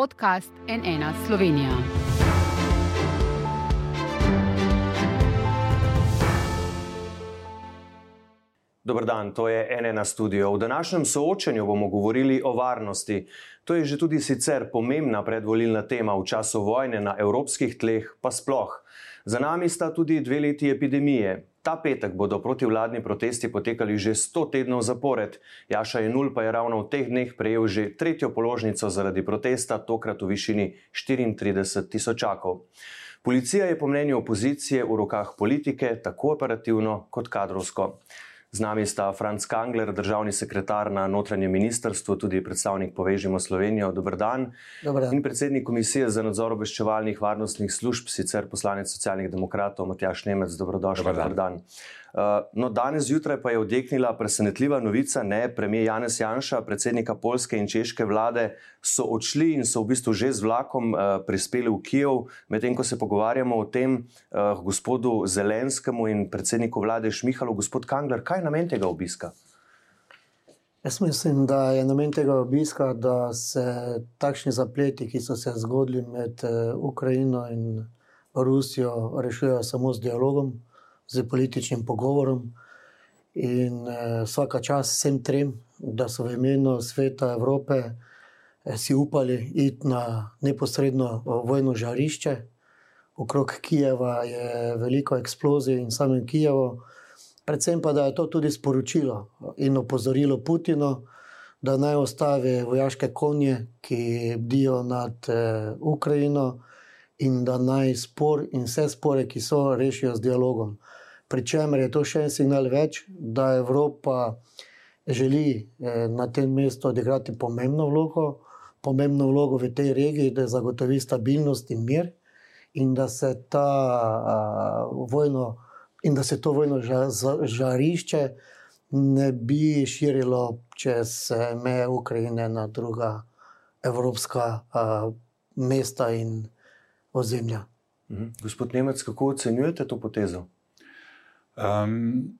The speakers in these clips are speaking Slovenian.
podcast NN Slovenija. Dobr dan, to je NN studio. V današnjem soočenju bomo govorili o varnosti. To je že tudi sicer pomembna predvolilna tema v času vojne na evropskih tleh, pa sploh. Za nami sta tudi dve leti epidemije. Ta petek bodo protivladni protesti potekali že 100 tednov zapored. Jaša Jenul pa je ravno v teh dneh prejel že tretjo položnico zaradi protesta, tokrat v višini 34 tisočakov. Policija je po mnenju opozicije v rokah politike tako operativno kot kadrovsko. Z nami sta Franz Kangler, državni sekretar na notranjem ministrstvu, tudi predstavnik Povežimo Slovenijo. Dobr dan. Dobar dan. In predsednik Komisije za nadzor obveščevalnih varnostnih služb, sicer poslanec socialnih demokratov Matjaš Nemec. Dobrodošli. Dobar dan. Dobar dan. Uh, no, danes zjutraj pa je odjeknila presenetljiva novica, ne, premijer Janez Janša, predsednika polske in češke vlade, so odšli in so v bistvu že z vlakom uh, prispeli v Kijev. Medtem ko se pogovarjamo o tem, uh, gospodu Zelenskemu in predsedniku vlade Šmihalu, gospod Kangler, kaj je namen tega obiska? Jaz mislim, da je namen tega obiska, da se takšni zapleti, ki so se zgodili med eh, Ukrajino in Rusijo, rešujejo samo z dialogom, z političnim pogovorom. In eh, vsaka čas vsem trem, da so v imenu sveta Evrope eh, si upali iti na neposredno eh, vojno žarišče. Okrog Kijeva je veliko eksplozij in samem Kijevu. Predvsem pa, da je to tudi sporočilo in opozorilo Putinu, da naj ostavi vojaške konje, ki bdijo nad eh, Ukrajino, in da naj spor in vse spore, ki so, rešijo z dialogom. Pričemer je to še en signal več, da Evropa želi eh, na tem mestu odigrati pomembno vlogo, pomembno vlogo v tej regiji, da zagotovi stabilnost in mir, in da se ta uh, vojno in da se to vojno ža, žarišče ne bi širilo čez eh, meje Ukrajine na druga evropska uh, mesta in ozemlja. Mhm. Gospod Nemec, kako ocenjujete to potezo? Um,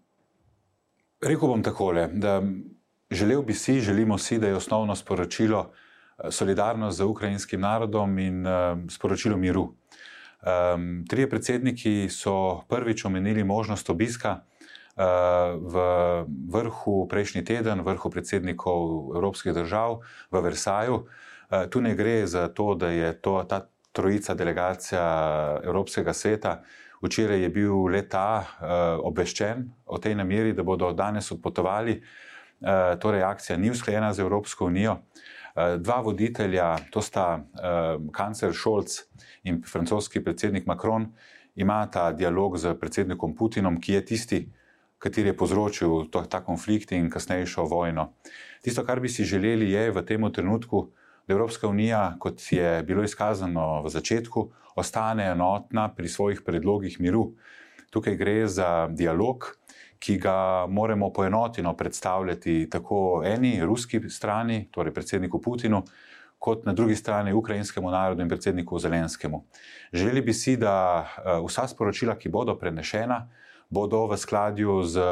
rekel bom takole, da želel bi si, želimo si, da je osnovno sporočilo eh, solidarnost z ukrajinskim narodom in uh, sporočilo miru. Um, trije predsedniki so prvič omenili možnost obiska uh, v vrhu prejšnji teden, vrhu predsednikov evropskih držav v Versaju. Uh, tu ne gre za to, da je to, ta trojica delegacija Evropskega sveta. Včeraj je bil leta uh, obveščen o tej nameri, da bodo danes odpotovali. Uh, torej, akcija ni usklajena z Evropsko unijo. Uh, dva voditelja, to sta uh, kancler Scholz in francoski predsednik Macron, imata dialog z predsednikom Putinom, ki je tisti, ki je povzročil to, ta konflikt in kasnejšo vojno. Tisto, kar bi si želeli, je v tem trenutku, Evropska unija, kot je bilo izkazano v začetku, ostane enotna pri svojih predlogih miru. Tukaj gre za dialog, ki ga moramo poenoteno predstavljati tako eni ruski strani, torej predsedniku Putinu, kot na drugi strani ukrajinskemu narodu in predsedniku Zelenskemu. Želeli bi si, da vsa sporočila, ki bodo prenešena, bodo v skladju z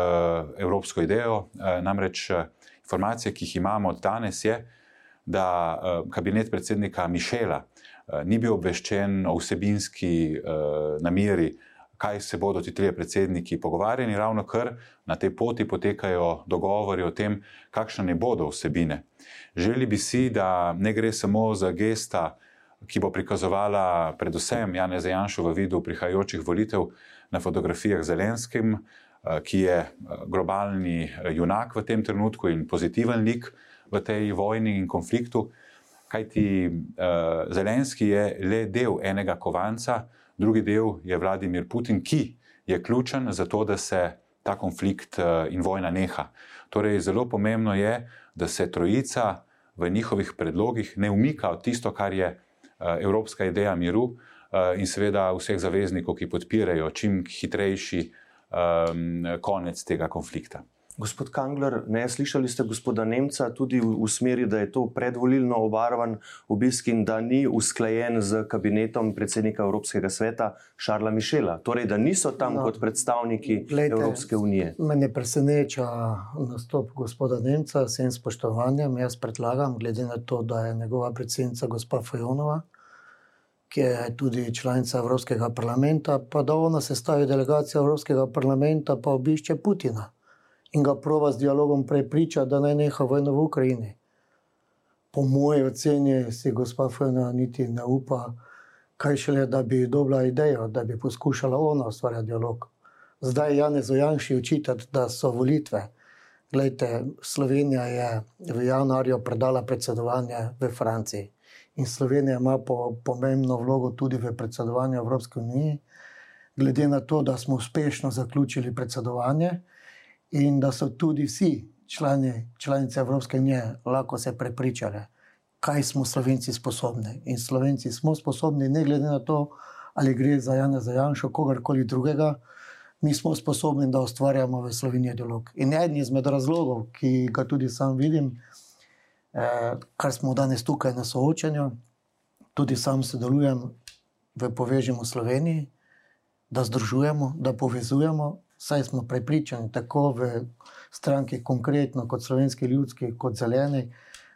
evropsko idejo, namreč informacije, ki jih imamo danes, je, da kabinet predsednika Mišela ni bil obveščen o vsebinski nameri, kaj se bodo ti trije predsedniki pogovarjali, ravno kar na tej poti potekajo dogovori o tem, kakšne ne bodo vsebine. Želeli bi si, da ne gre samo za gesta, ki bo prikazovala predvsem Janez Janšu v vidu prihajajočih volitev na fotografijah Zelenskim, ki je globalni junak v tem trenutku in pozitiven lik v tej vojni in konfliktu. Kajti uh, Zelenski je le del enega kovanca, drugi del je Vladimir Putin, ki je ključen za to, da se ta konflikt uh, in vojna neha. Torej, zelo pomembno je, da se trojica v njihovih predlogih ne umika od tisto, kar je uh, evropska ideja miru uh, in seveda vseh zaveznikov, ki podpirajo čim hitrejši um, konec tega konflikta. Gospod Kangler, ne, slišali ste gospoda Nemca tudi v, v smeri, da je to predvolilno obarvan obisk in da ni usklajen z kabinetom predsednika Evropskega sveta Šarla Mišela. Torej, da niso tam no, kot predstavniki glede, Evropske unije. Mene preseneča nastop gospoda Nemca, vsem spoštovanjem. Jaz predlagam, glede na to, da je njegova predsednica gospa Fajonova, ki je tudi članica Evropskega parlamenta, pa da ona sestavi delegacijo Evropskega parlamenta, pa obišče Putina in ga prova z dialogom prepriča, da naj neha vojno v Ukrajini. Po moji oceni si gospa Fena niti ne upa, kaj šele, da bi dobila idejo, da bi poskušala ona ustvarjati dialog. Zdaj Janez Ojanši učitati, da so volitve. Glejte, Slovenija je v januarju predala predsedovanje v Franciji in Slovenija ima po, pomembno vlogo tudi v predsedovanju Evropske unije. Glede na to, da smo uspešno zaključili predsedovanje, in da so tudi vsi člani, članice Evropske unije lahko se prepričali, kaj smo Slovenci sposobni. In Slovenci smo sposobni, ne glede na to, ali gre za Jana Zajanša, kogarkoli drugega, mi smo sposobni, da ustvarjamo v Sloveniji dialog. In eden izmed razlogov, ki ga tudi sam vidim, eh, kar smo danes tukaj na soočanju, tudi sam sodelujem v Povežimo Sloveniji, da združujemo, da povezujemo saj smo prepričani, tako v stranki, konkretno kot slovenski ljudski, kot zeleni,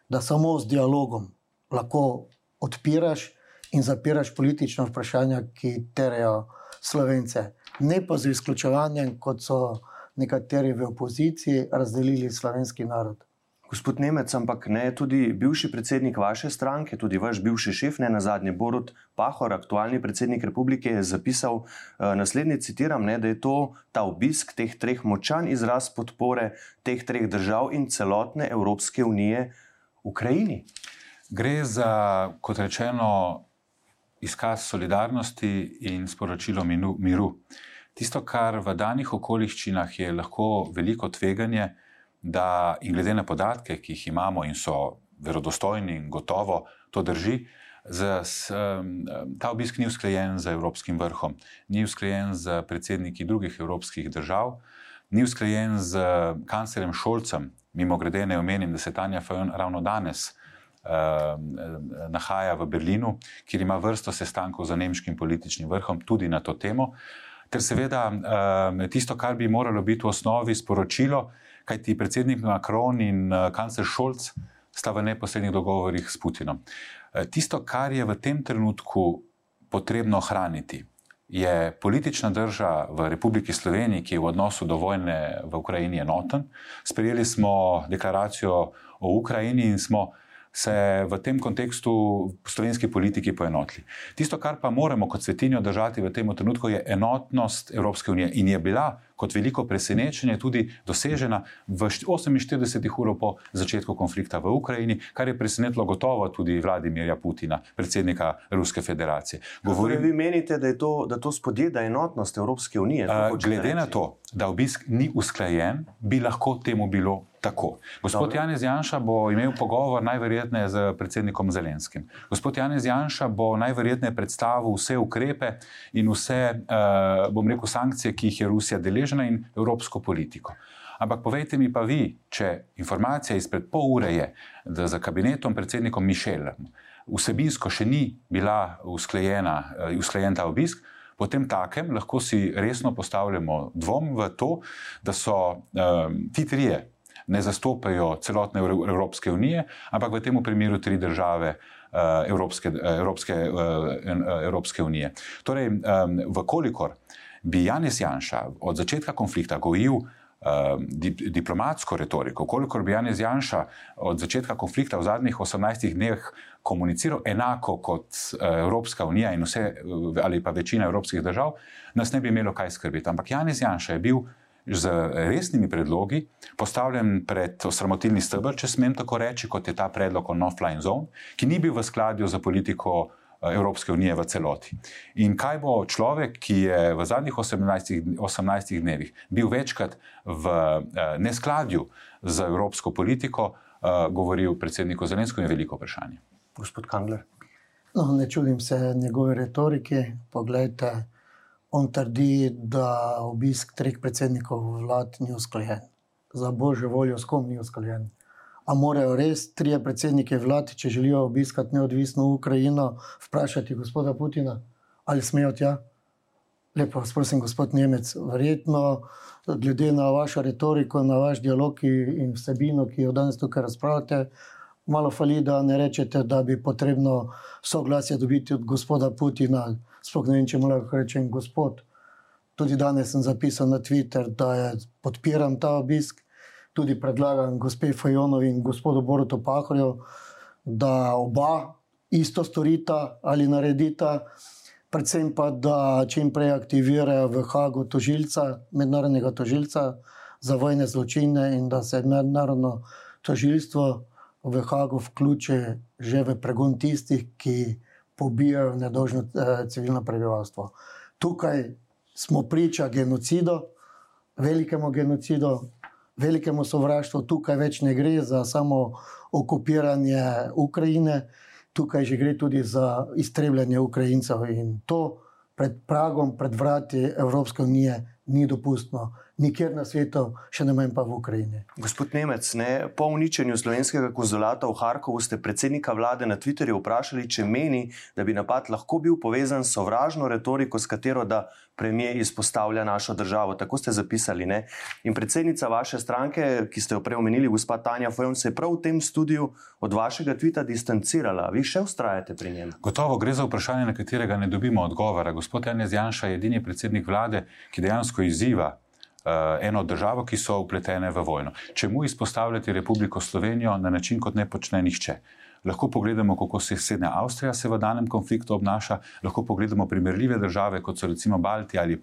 da samo z dialogom lahko odpiraš in zapiraš politična vprašanja, ki terajo slovence. Ne pa z izključevanjem, kot so nekateri v opoziciji razdelili slovenski narod. Gospod Nemec, ampak ne tudi bivši predsednik vaše stranke, tudi vaš bivši šef, ne na zadnje, Borod Pahor, aktualni predsednik republike, je zapisal uh, naslednji: citiram, ne, da je to ta obisk teh treh močan izraz podpore teh treh držav in celotne Evropske unije Ukrajini. Gre za, kot rečeno, izkaz solidarnosti in sporočilo miru. Tisto, kar v danih okoliščinah je lahko veliko tveganje, da, in glede na podatke, ki jih imamo in so verodostojni in gotovo to drži, z, s, ta obisk ni usklajen z Evropskim vrhom, ni usklajen z predsedniki drugih evropskih držav, ni usklajen z kanclerjem Šolcem. Mimo grede ne omenim, da se Tanja Fajon ravno danes nahaja v Berlinu, kjer ima vrsto sestankov z nemškim političnim vrhom tudi na to temo. Ker seveda tisto, kar bi moralo biti v osnovi sporočilo, kajti predsednik Macron in uh, kancler Scholz sta v neposrednih dogovorih s Putinom. Uh, tisto, kar je v tem trenutku potrebno ohraniti, je politična drža v Republiki Sloveniji, ki je v odnosu do vojne v Ukrajini enoten. Sprejeli smo deklaracijo o Ukrajini in smo se v tem kontekstu slovenski politiki poenotili. Tisto, kar pa moramo kot svetinjo držati v tem trenutku, je enotnost Evropske unije in je bila kot veliko presenečenje tudi dosežena v 48 urah po začetku konflikta v Ukrajini, kar je presenetilo gotovo tudi Vladimirja Putina, predsednika Ruske federacije. Govorim, torej, vi menite, da, to, da to spodjeda enotnost Evropske unije? Uh, glede na to, da obisk ni usklajen, bi lahko temu bilo tako. Gospod Janez Janša bo imel pogovor najverjetneje z predsednikom Zelenskim. Gospod Janez Janša bo najverjetneje predstavil vse ukrepe in vse, uh, bom rekel, sankcije, ki jih je Rusija deležna in evropsko politiko. Ampak povejte mi pa vi, če informacija izpred pol ure je, da za kabinetom predsednikom Mišelem vsebinsko še ni bila usklajena, uh, usklajen ta obisk, potem takem lahko si resno postavljamo dvom v to, da so um, ti trije ne zastopajo celotne Evropske unije, ampak v tem primeru tri države. Uh, Evropske, Evropske, uh, Evropske unije. Torej, vkolikor bi Janes Janša od začetka konflikta gojil dip, diplomatsko retoriko, kolikor bi Janes Janša od začetka konflikta v zadnjih 18 dneh komuniciral enako kot Evropska unija in vse ali pa večina evropskih držav, nas ne bi imelo kaj skrbeti. Ampak Janes Janša je bil z resnimi predlogi postavljen pred osramotilni stebr, če smem tako reči, kot je ta predlog o no-flying zone, ki ni bil v skladju za politiko eh, Evropske unije v celoti. In kaj bo človek, ki je v zadnjih 18, 18 dnevih bil večkrat v eh, neskladju z evropsko politiko, eh, govoril predsedniku Zelensko, je veliko vprašanje. Gospod Kangler. No, ne čudim se njegove retorike. Poglejte, on trdi, da obisk treh predsednikov vlad ni usklajen. za božjo voljo s kom ni usklajen. A morajo res trije predsedniki vlad, če želijo obiskati neodvisno Ukrajino, vprašati gospoda Putina, ali smejo tja? Lepo, vas prosim, gospod Nemec, verjetno, glede na vašo retoriko, na vaš dialog in vsebino, ki jo danes tukaj razpravljate, malo fali, da ne rečete, da bi potrebno soglasje dobiti od gospoda Putina. Sploh ne vem, če mu lahko rečem gospod. Tudi danes sem zapisal na Twitter, da je podpiram ta obisk tudi predlagam gospe Fajonovi in gospodu Borutu Pahorju, da oba isto storita ali naredita, predvsem pa, da čim prej aktivirajo v Hagu tožilca, mednarodnega tožilca za vojne zločine in da se mednarodno tožilstvo v Hagu vključi že v pregon tistih, ki pobijajo nedožno eh, civilno prebivalstvo. Tukaj smo priča genocidu, velikemu genocidu, velikemu sovraštvu, tukaj več ne gre za samo okupiranje Ukrajine, tukaj že gre tudi za iztrebljanje Ukrajincev in to pred pragom, pred vrati Evropske unije ni dopustno. Nikjer na svetu, še ne manj pa v Ukrajini. Gospod Nemec, ne, po uničenju slovenskega konzulata v Harkovu ste predsednika vlade na Twitterju vprašali, če meni, da bi napad lahko bil povezan s sovražno retoriko, s katero da premijer izpostavlja našo državo. Tako ste zapisali. Ne? In predsednica vaše stranke, ki ste jo prej omenili, gospa Tanja Fojon, se je prav v tem studiu od vašega tvita distancirala. Vi še ustrajate pri njem? Gotovo gre za vprašanje, na katerega ne dobimo odgovora. Gospod Janez Janša je edini predsednik vlade, ki dejansko izziva. Uh, eno državo, ki so upletene v vojno. Čemu izpostavljati Republiko Slovenijo na način, kot ne počne nihče? Uh, lahko pogledamo, kako se Srednja Avstrija se v danem konfliktu obnaša, lahko pogledamo primerljive države, kot so recimo Baltija ali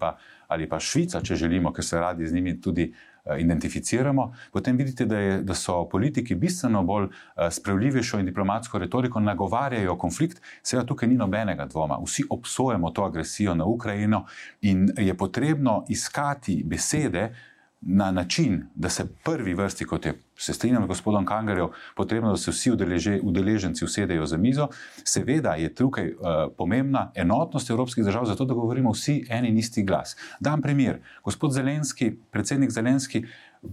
ali pa Švica, če želimo, ker se radi z njimi tudi. Eh, identificiramo, potem vidite, da, je, da so politiki bistveno bolj eh, sprejemljivejšo in diplomatsko retoriko nagovarjajo konflikt. Seveda, tukaj ni nobenega dvoma. Vsi obsojamo to agresijo na Ukrajino in je potrebno iskati besede, na način, da se prvi vrsti, kot je se strinjam z gospodom Kangarjem, potrebno, da se vsi udeleže, udeleženci usedejo za mizo. Seveda je tukaj uh, pomembna enotnost evropskih držav, zato da govorimo vsi en in isti glas. Dam primer. Gospod Zelenski, predsednik Zelenski.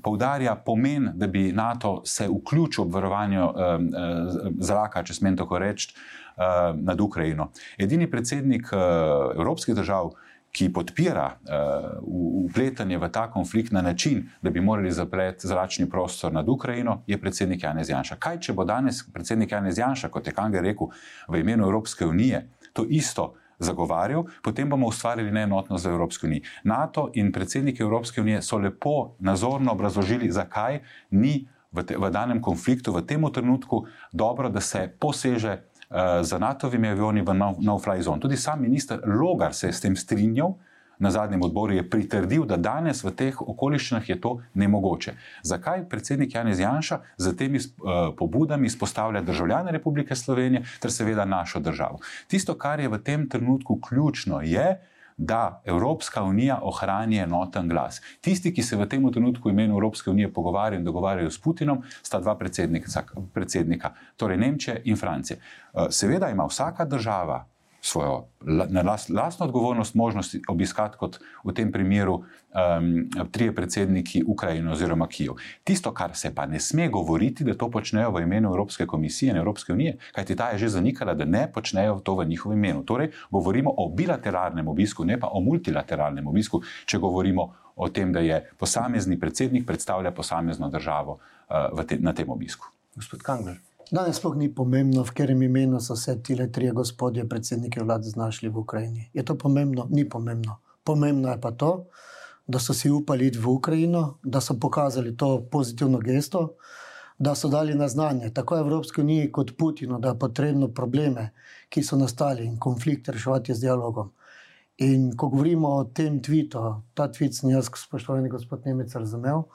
Poudarja pomen, da bi NATO se vključil v varovanje um, uh, zraka, če smem tako reči, uh, nad Ukrajino. Edini predsednik uh, evropskih držav, uh, ki podpira upletanje uh, v ta konflikt na način, da bi morali zapreti zračni prostor nad Ukrajino, je predsednik Janez Janša. Kaj, če bo danes predsednik Janez Janša, kot je Kanger rekel, v imenu Evropske unije to isto zagovarjal, potem bomo ustvarili neenotnost za Evropsko unijo. NATO in predsednik Evropske unije so lepo nazorno obrazložili, zakaj ni v, te, v danem konfliktu, v tem trenutku, dobro, da se poseže Eh, z NATO-vimi avioni v no-fly zone. Tudi sam minister Logar se je s tem strinjal. Na zadnjem odboru je pritrdil, da danes v teh okoliščinah je to nemogoče. Zakaj predsednik Janez Janša z temi uh, pobudami izpostavlja državljane Republike Slovenije ter seveda našo državo? Tisto, kar je v tem trenutku ključno, je, da Evropska unija ohrani enoten glas. Tisti, ki se v tem trenutku v imenu Evropske unije pogovarjajo in dogovarjajo s Putinom, sta dva predsednika, predsednika torej Nemčija in Francija. Eh, seveda ima vsaka država svojo lastno odgovornost, možnost obiskati, kot v tem primeru, um, trije predsedniki Ukrajine oziroma Kijev. Tisto, kar se pa ne sme govoriti, da to počnejo v imenu Evropske komisije in Evropske unije, kajti ta je že zanikala, da ne počnejo to v njihovem imenu. Torej, govorimo o bilateralnem obisku, ne pa o multilateralnem obisku, če govorimo o tem, da je posamezni predsednik predstavlja posamezno državo uh, te, na tem obisku. Gospod Kangler. Danes sploh ni pomembno, v katerem imenu so se ti le trije gospodje, predsedniki vlade, znašli v Ukrajini. Je to pomembno? Ni pomembno. Pomembno je pa to, da so si upali iti v Ukrajino, da so pokazali to pozitivno gesto, da so dali na znanje tako Evropski uniji kot Putinu, da je potrebno probleme, ki so nastali in konflikte reševati z dialogom. In ko govorimo o tem tvitu, ta tvit sem jaz, spoštovani gospod Nemec, razumel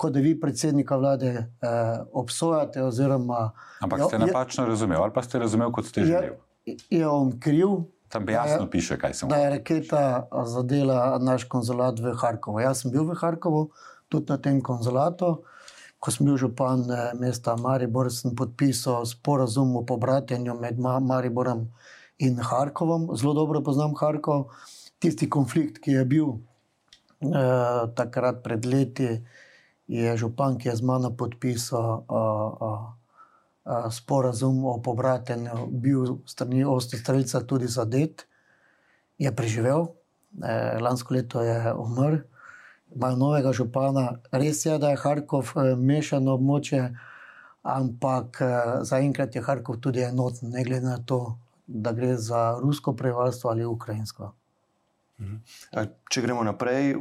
kot da vi predsednika vlade eh, obsojate. Oziroma, Ampak ste napačno razumeli, ali pa ste razumeli, kot ste želeli. Je, je on kriv? Tam jasno je, piše, kaj se mu zgodi. Da je raketa zadela naš konzulat v Harkovu. Jaz sem bil v Harkovu, tudi na tem konzulatu. Ko sem bil župan eh, mesta Maribor, sem podpisal sporazum o pobratenju med Mariborom in Harkovom. Zelo dobro poznam Harkov. Tisti konflikt, ki je bil eh, takrat pred leti, je župan, ki je z mano podpisal a, a, a, sporazum o pobratenju, bil strani Ostrelca tudi zadet, je preživel, e, lansko leto je umrl. Imajo novega župana, res je, da je Harkov e, mešano območje, ampak e, zaenkrat je Harkov tudi enoten, ne glede na to, da gre za rusko prebivalstvo ali ukrajinsko. Če gremo naprej,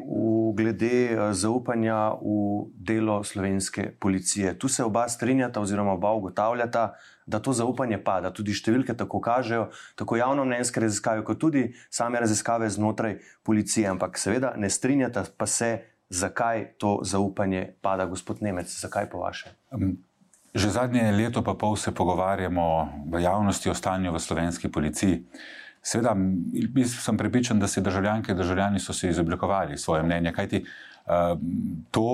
glede zaupanja v delo slovenske policije. Tu se oba strinjata, oziroma oba ugotavljata, da to zaupanje pada. Tudi številke tako kažejo, tako javno mnenjske raziskave, kot tudi same raziskave znotraj policije. Ampak seveda ne strinjata pa se, zakaj to zaupanje pada, gospod Nemec. Zakaj po vaše? Že zadnje leto pa pol se pogovarjamo v javnosti o stanju v slovenski policiji. Seveda, sem pripričan, da si državljanke in državljani so si izoblikovali svoje mnenje, kajti to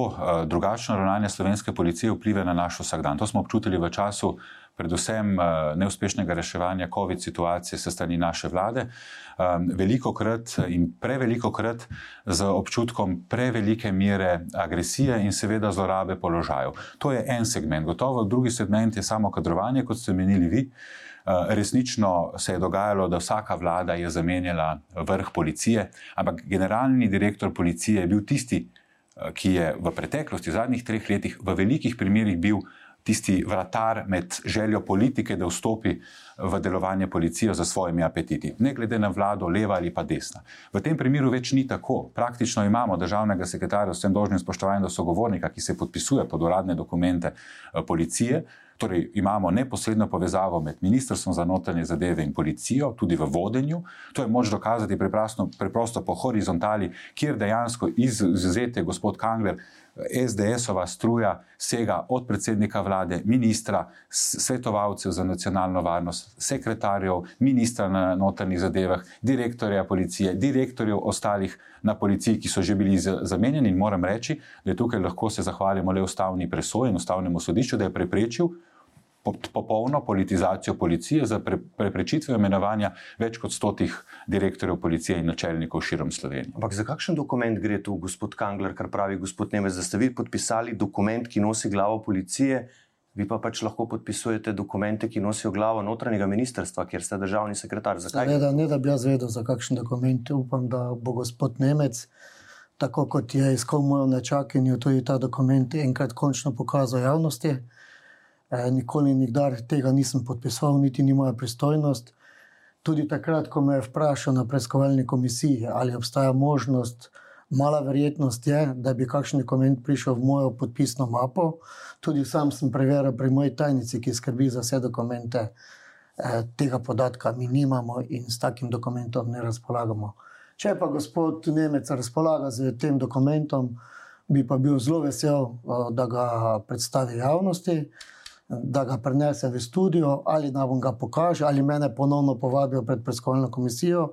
drugačno ravnanje slovenske policije vpliva na naš vsakdan. To smo občutili v času predvsem neuspešnega reševanja COVID situacije se strani naše vlade, veliko krat in preveliko krat z občutkom prevelike mere agresije in seveda zlorabe položajev. To je en segment. Gotovo drugi segment je samo kadrovanje, kot ste menili vi. Resnično se je dogajalo, da vsaka vlada je zamenjala vrh policije, ampak generalni direktor policije je bil tisti, ki je v preteklosti, v zadnjih treh letih, v velikih primerih bil tisti vratar med željo politike, da vstopi v delovanje policije za svojimi apetiti, ne glede na vlado, leva ali pa desna. V tem primeru več ni tako. Praktično imamo državnega sekretarja, vsem dožnim spoštovanjem do sogovornika, ki se podpisuje pod uradne dokumente policije. Torej, imamo neposredno povezavo med Ministrstvom za notranje zadeve in policijo, tudi v vodenju. To je moč dokazati preprosto, preprosto po horizontali, kjer dejansko izuzete gospod Kangler, SDS-ova struja sega od predsednika vlade, ministra, svetovalcev za nacionalno varnost, sekretarjev, ministra na notranjih zadevah, direktorja policije, direktorjev ostalih na policiji, ki so že bili zamenjeni. In moram reči, da tukaj lahko se zahvalimo le ustavni presoji in ustavnemu sodišču, da je preprečil popolno politizacijo policije za pre, preprečitve imenovanja več kot stotih direktorjev policije in načelnikov širom Slovenije. Ampak za kakšen dokument gre tu, gospod Kangler, kar pravi gospod Nemec, da ste vi podpisali dokument, ki nosi glavo policije, vi pa pač lahko podpisujete dokumente, ki nosijo glavo notranjega ministrstva, kjer ste državni sekretar. Zakaj? Ne, da, ne, da bi jaz vedel, za kakšen dokument. Upam, da bo gospod Nemec. Tako kot je iskal mojo nečakinjo, tudi ta dokument enkrat končno pokazal javnosti. Eh, nikoli nikdar tega nisem podpisal, niti ni moja pristojnost. Tudi takrat, ko me je vprašal na preiskovalni komisiji, ali obstaja možnost, mala verjetnost je, da bi kakšen dokument prišel v mojo podpisno mapo. Tudi sam sem preveril pri moji tajnici, ki skrbi za vse dokumente, eh, tega podatka mi nimamo in s takim dokumentom ne razpolagamo. Če pa gospod Nemec razpolaga z tem dokumentom, bi pa bil zelo vesel, eh, da ga predstavi javnosti da ga prenese v studio, ali da vam ga pokaže, ali mene ponovno povabijo pred preiskovalno komisijo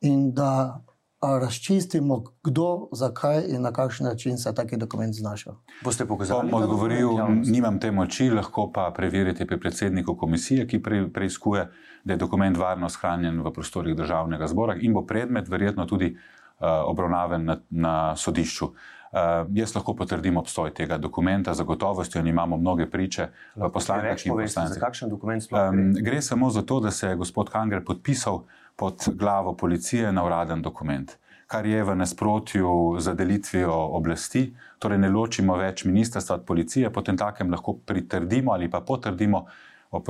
in da razčistimo, kdo, zakaj in na kakšen način se je taki dokument znašel. Boste pokazali? Bom odgovoril, nimam te moči, lahko pa preverite pri predsedniku komisije, ki pre, preizkuje, da je dokument varno shranjen v prostorih državnega zbora in bo predmet verjetno tudi uh, obravnaven na, na sodišču. Uh, jaz lahko potrdim obstoj tega dokumenta, za gotovostjo imamo mnoge priče, poslanke in poslance. Kakšen dokument sploh? Um, gre samo za to, da se je gospod Kanger podpisal pod glavo policije na uraden dokument, kar je v nasprotju z delitvijo oblasti, torej ne ločimo več ministrstva od policije, potem takem lahko pritrdimo ali pa potrdimo,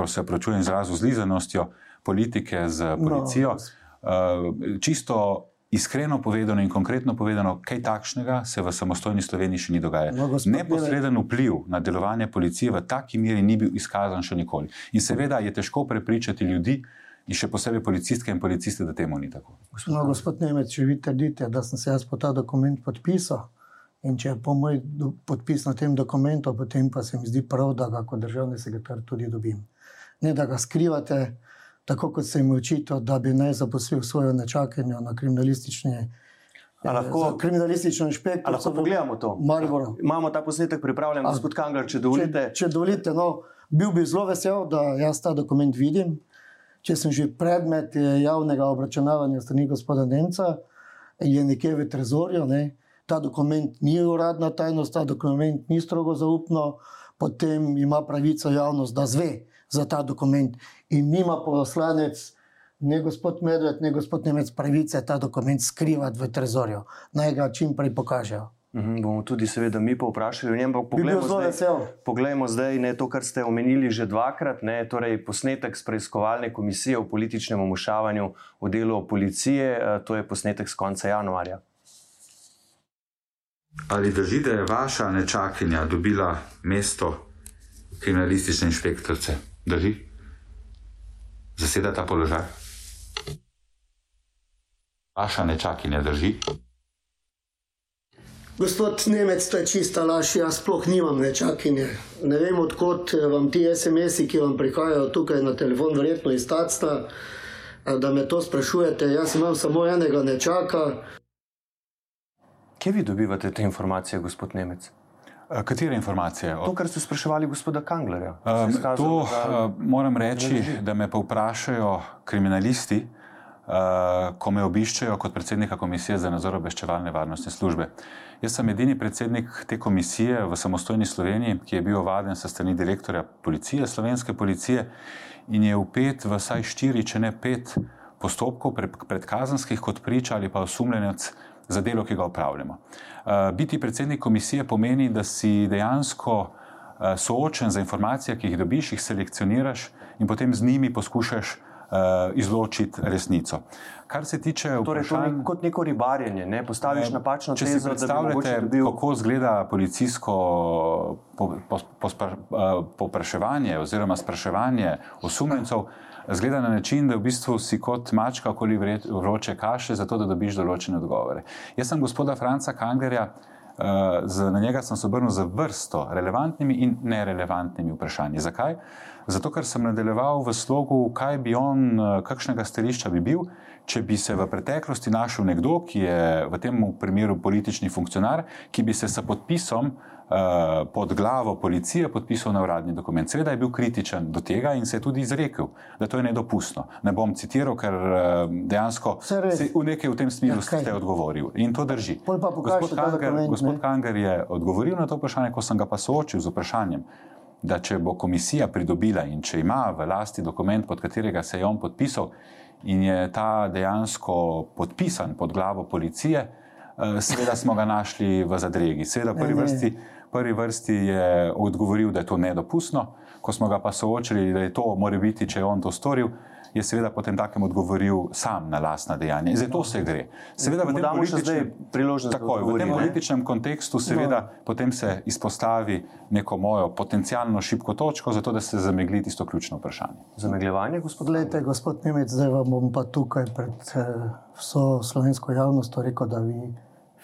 se pračujem izrazu zlizanostjo politike z policijo. No. Uh, čisto Iskreno povedano in konkretno povedano, kaj takšnega se v samostojni Sloveniji še ni dogajalo. No, Neposreden vpliv na delovanje policije v taki meri ni bil izkazan še nikoli. In seveda je težko prepričati ljudi, in še posebej policistke in policiste, da temu ni tako. No, gospod Nemec, če vi trdite, da sem se jaz po ta dokument podpisal in če je po moj podpis na tem dokumentu, potem pa se mi zdi prav, da ga kot državni sekretar tudi dobim. Ne da ga skrivate tako kot se jim očitalo, da bi naj zaposlil svojo nečakanjo na kriminalistični. Lahko, kriminalistično inšpekcijo. Lahko pogledamo to. Mariboro. Imamo ta posnetek pripravljen, gospod Kangler, če dovolite. Če, če dovolite, no, bil bi zelo vesel, da jaz ta dokument vidim. Če sem že predmet javnega obračunavanja strani gospoda Nemca, je nekje v trezorju, ne, ta dokument ni uradna tajnost, ta dokument ni strogo zaupno, potem ima pravico javnost, da zve za ta dokument in nima poslanec. Ne gospod Medved, ne gospod Nemec pravice ta dokument skrivati v trezorju. Naj ga čim prej pokažejo. Mhm, bomo tudi, seveda, mi povprašali o njem. Bi bil zelo vesel. Poglejmo zdaj ne, to, kar ste omenili že dvakrat, ne, torej posnetek z preiskovalne komisije o političnem omušavanju v delu policije. Eh, to je posnetek z konca januarja. Ali drži, da je vaša nečakinja dobila mesto kriminalistične inšpektorice? Drži? Zaseda ta položaj? Vaša nečakinja drži? Gospod Nemec, to je čista laž. Jaz sploh nimam nečakinje. Ne vem, odkot vam ti SMS-i, ki vam prihajajo tukaj na telefon, verjetno iz Tacta, da me to sprašujete. Jaz imam samo enega nečaka. Kje vi dobivate te informacije, gospod Nemec? Katere informacije? To, kar ste spraševali gospoda Kanglerja. Um, skazal, to da, uh, moram reči, da me pa vprašajo kriminalisti, uh, ko me obiščejo kot predsednika Komisije za nadzor obveščevalne varnostne službe. Jaz sem edini predsednik te komisije v samostojni Sloveniji, ki je bil ovaden sa strani direktorja policije, slovenske policije in je upet v vsaj štiri, če ne pet postopkov predkazanskih kot priča ali pa osumljenec za delo, ki ga upravljamo. Eh, biti predsednik komisije pomeni, da si dejansko eh, soočen za informacije, ki jih dobiš, jih selekcioniraš in potem z njimi poskušaš eh, izločiti resnico. Kar se tiče torej, vprašanj, kot neko ribarjenje, ne postaviš napačno tezo. Če si predstavljate, dobil... kako izgleda policijsko popraševanje po, po oziroma spraševanje osumljencev, zgleda na način, da v bistvu si kot mačka okoli vroče kaše, zato da dobiš določene odgovore. Jaz sem gospoda Franca Kangerja, uh, na njega sem se obrnil za vrsto relevantnimi in nerelevantnimi vprašanji. Zakaj? Zato, ker sem nadaljeval v slogu, kaj bi on, uh, kakšnega stališča bi bil, če bi se v preteklosti našel nekdo, ki je v tem primeru politični funkcionar, ki bi se s podpisom uh, pod glavo policije podpisal na uradni dokument. Seveda je bil kritičen do tega in se je tudi izrekel, da to je nedopustno. Ne bom citiral, ker uh, dejansko se v nekaj v tem smislu ja, ste odgovorili in to drži. Gospod Kanger, gospod Kanger je odgovoril na to vprašanje, ko sem ga pa soočil z vprašanjem. Da, če bo komisija pridobila in če ima v lasti dokument, pod katerega se je on podpisal, in je ta dejansko podpisan pod glavo policije, eh, seveda smo ga našli v zadregi. Seveda, v prvi vrsti, prvi vrsti je odgovoril, da je to nedopustno, ko smo ga pa soočili, da je to, mora biti, če je on to storil je seveda potem takem odgovoril sam na lastna dejanja. In zato se gre. Seveda v tem političnem, takoj, v tem političnem kontekstu seveda no. potem se izpostavi neko mojo potencijalno šibko točko, zato da se zamegli tisto ključno vprašanje. Zamegljevanje, gospod Lete, gospod Nemec, zdaj vam bom pa tukaj pred eh, vso slovensko javnost rekel, da vi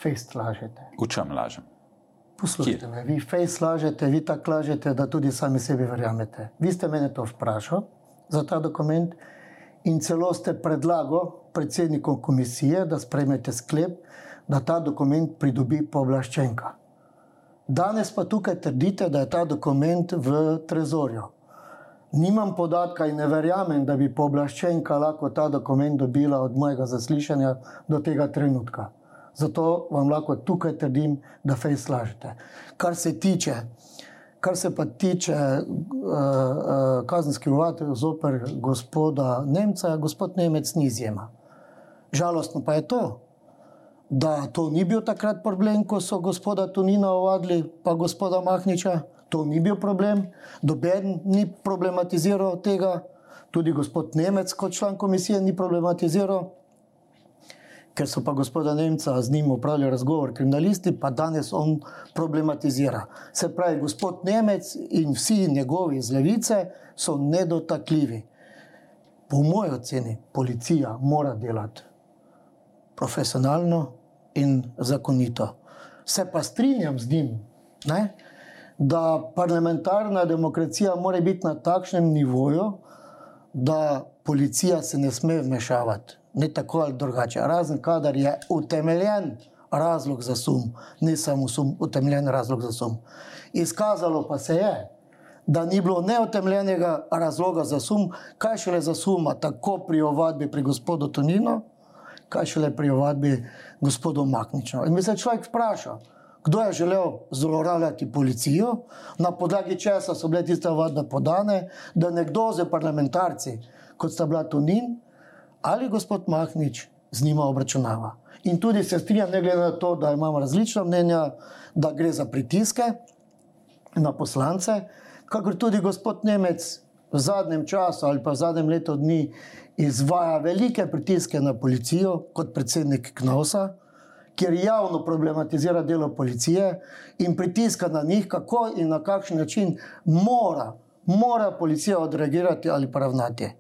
fejst lažete. V čem lažem? Poslušajte, me, vi fejst lažete, vi tako lažete, da tudi sami sebi verjamete. Vi ste mene to vprašali za ta dokument in celo ste predlagali predsedniku komisije, da sprejmete sklep, da ta dokument pridobi pooblaščenka. Danes pa tukaj trdite, da je ta dokument v trezorju. Nimam podatka in ne verjamem, da bi pooblaščenka lahko ta dokument dobila od mojega zaslišanja do tega trenutka. Zato vam lahko tukaj trdim, da fej slažete. Kar se tiče Kar se pa tiče uh, uh, kazenskih uvatov zoper gospoda Nemca, gospod Nemec ni izjema. Žalostno pa je to, da to ni bil takrat problem, ko so gospoda Tunina ovadili, pa gospoda Mahniča. To ni bil problem, doben ni problematiziral tega, tudi gospod Nemec kot član komisije ni problematiziral ker so pa gospoda Nemca z njim upravljali razgovor, kriminalisti, pa danes on problematizira. Se pravi, gospod Nemec in vsi njegovi iz levice so nedotakljivi. Po moji oceni, policija mora delati profesionalno in zakonito. Se pa strinjam z njim, ne? da parlamentarna demokracija mora biti na takšnem nivoju, da policija se ne sme vmešavati ne tako ali drugače. Razen, kadar je utemeljen razlog za sum, ne samo sum, utemeljen razlog za sum. Izkazalo pa se je, da ni bilo neutemeljenega razloga za sum, kaj šele za suma, tako pri ovadbi pri gospodu Tonino, kaj šele pri ovadbi gospodu Makniču. In bi se človek vprašal, kdo je želel zlorabljati policijo, na podlagi česa so bile tiste ovadbe podane, da nekdo z parlamentarci, kot sta bila Tunin ali gospod Mahnič, z njima obračunava. In tudi se strinjam, ne glede na to, da imamo različna mnenja, da gre za pritiske na poslance, kakor tudi gospod Nemec v zadnjem času ali pa v zadnjem letu dni izvaja velike pritiske na policijo kot predsednik Knovsa, kjer javno problematizira delo policije in pritiska na njih, kako in na kakšen način mora, mora policija odreagirati ali pa ravnati.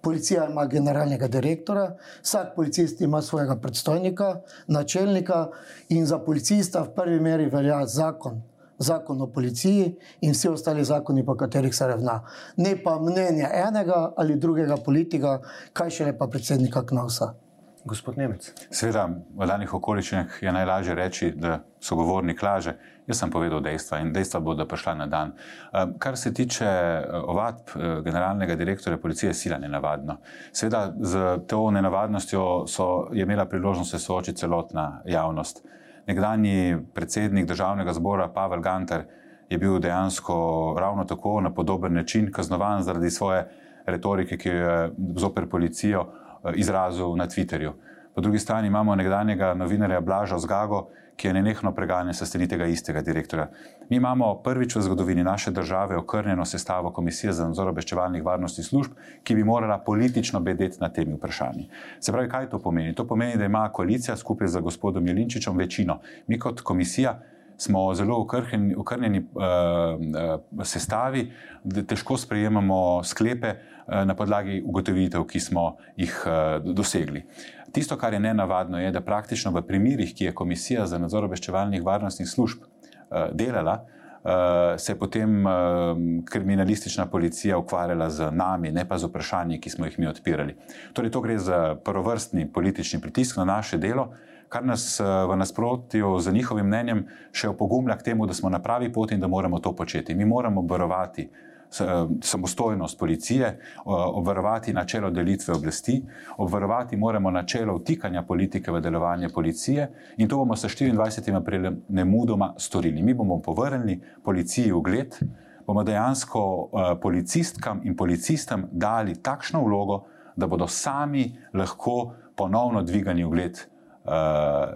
Policija ima generalnega direktora, vsak policist ima svojega predstojnika, načelnika in za policista v prvi meri velja zakon zakon o policiji in vsi ostali zakoni, po katerih se ravna. Ne pa mnenje enega ali drugega politika, kaj šele pa predsednika Knovsa. Gospod Nemec. Seveda, v danih okoliščinah je najlažje reči, da sogovornik laže. Jaz sem povedal dejstva in dejstva bodo prišla na dan. Ehm, kar se tiče eh, ovadb eh, generalnega direktorja policije, sila nenavadno. Seveda, z to nenavadnostjo so, je imela priložnost se soočiti celotna javnost nekdani predsednik državnega zbora Pavel Gantar je bil dejansko ravno tako na podoben način kaznovan zaradi svoje retorike, ki jo je zoper policijo eh, izrazil na Twitterju. Po drugi strani imamo nekdanjega novinarja Blaža Zgago, ki je nenehno preganjen s strani tega istega direktorja. Mi imamo prvič v zgodovini naše države okrnjeno sestavo Komisije za nadzor obveščevalnih varnostnih služb, ki bi morala politično bedeti na temi vprašanji. Se pravi, kaj to pomeni? To pomeni, da ima koalicija skupaj z gospodom Jelinčičem večino. Mi kot komisija smo zelo okrnjeni, okrnjeni uh, uh, sestavi, težko sprejemamo sklepe uh, na podlagi ugotovitev, ki smo jih uh, dosegli. Tisto, kar je nenavadno, je, da praktično v primerih, ki je Komisija za nadzor obveščevalnih varnostnih služb uh, delala, Uh, se je potem uh, kriminalistična policija ukvarjala z nami, ne pa z vprašanji, ki smo jih mi odpirali. Torej, to gre za prvovrstni politični pritisk na naše delo, kar nas uh, v nasprotju z njihovim mnenjem še opogumlja k temu, da smo na pravi poti in da moramo to početi. Mi moramo borovati uh, samostojnost policije, obvarovati načelo delitve oblasti, obvarovati moramo načelo vtikanja politike v delovanje policije in to bomo s 24. aprilem ne mudoma storili. Mi bomo povrnili policiji ugled, bomo dejansko policistkam in policistom dali takšno vlogo, da bodo sami lahko ponovno dvigali ugled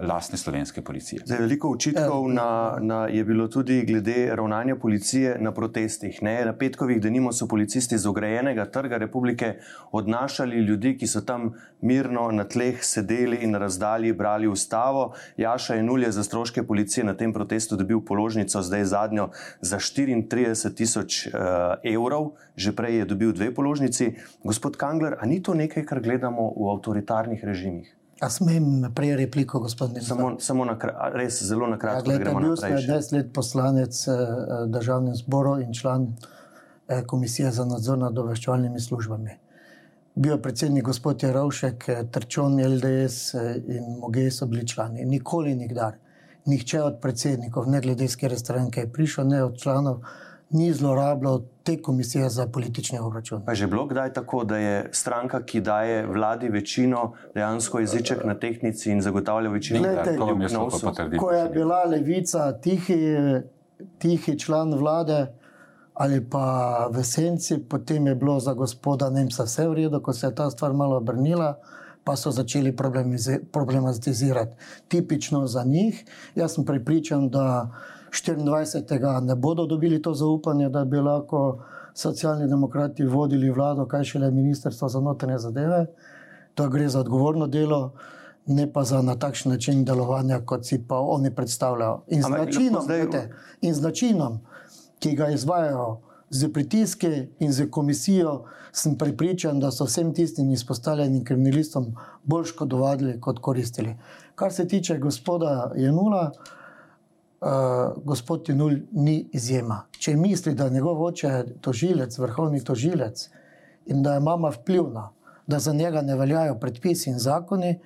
lastne slovenske policije. Zdaj, veliko očitkov na, na, je bilo tudi glede ravnanja policije na protestih. Ne? Na petkovih, da nimo so policisti z ograjenega trga republike odnašali ljudi, ki so tam mirno na tleh sedeli in razdalji brali ustavo. Jaša je nulje za stroške policije na tem protestu dobil položnico, zdaj zadnjo za 34 tisoč uh, evrov, že prej je dobil dve položnici. Gospod Kangler, a ni to nekaj, kar gledamo v avtoritarnih režimih? A smem prej repliko, gospod Nizam? Samo, samo na, res zelo na kratko. Ja, gledajte, bil sem 10 let poslanec eh, državnem zboru in član eh, Komisije za nadzor nad obveščevalnimi službami. Bil je predsednik gospod Jarovšek, eh, Trčon, LDS eh, in Mogej so bili člani. Nikoli nikdar, nihče od predsednikov, ne glede iz kere stranke je prišel, ne od članov, ni zlorabljal te komisije za politični obračun. Pa je že bilo kdaj tako, da je stranka, ki daje vladi večino, dejansko jeziček na tehnici in zagotavlja večino Glede, ko je bila levica tihi, tihi član vlade ali pa v senci, potem je bilo za gospoda Nemca vse v redu, ko se je ta stvar malo obrnila. Pa so začeli problematizirati. Tipično za njih. Jaz sem pripričan, da 24. ne bodo dobili to zaupanje, da bi lahko socialni demokrati vodili vlado, kaj šele ministrstvo za notranje zadeve. To gre za odgovorno delo, ne pa za na takšen način delovanja, kot si pa oni predstavljajo. In z, načinom, zdaj... vete, in z načinom, ki ga izvajo. Z pritiski in z komisijo sem pripričan, da so vsem tistim izpostavljenim kriminalistom bolj škodovali kot koristili. Kar se tiče gospoda Jenula, uh, gospod Tinul ni izjema. Če misli, da je njegov oče tožilec, vrhovni tožilec in da je mama vplivna, da za njega ne veljajo predpisi in zakoni,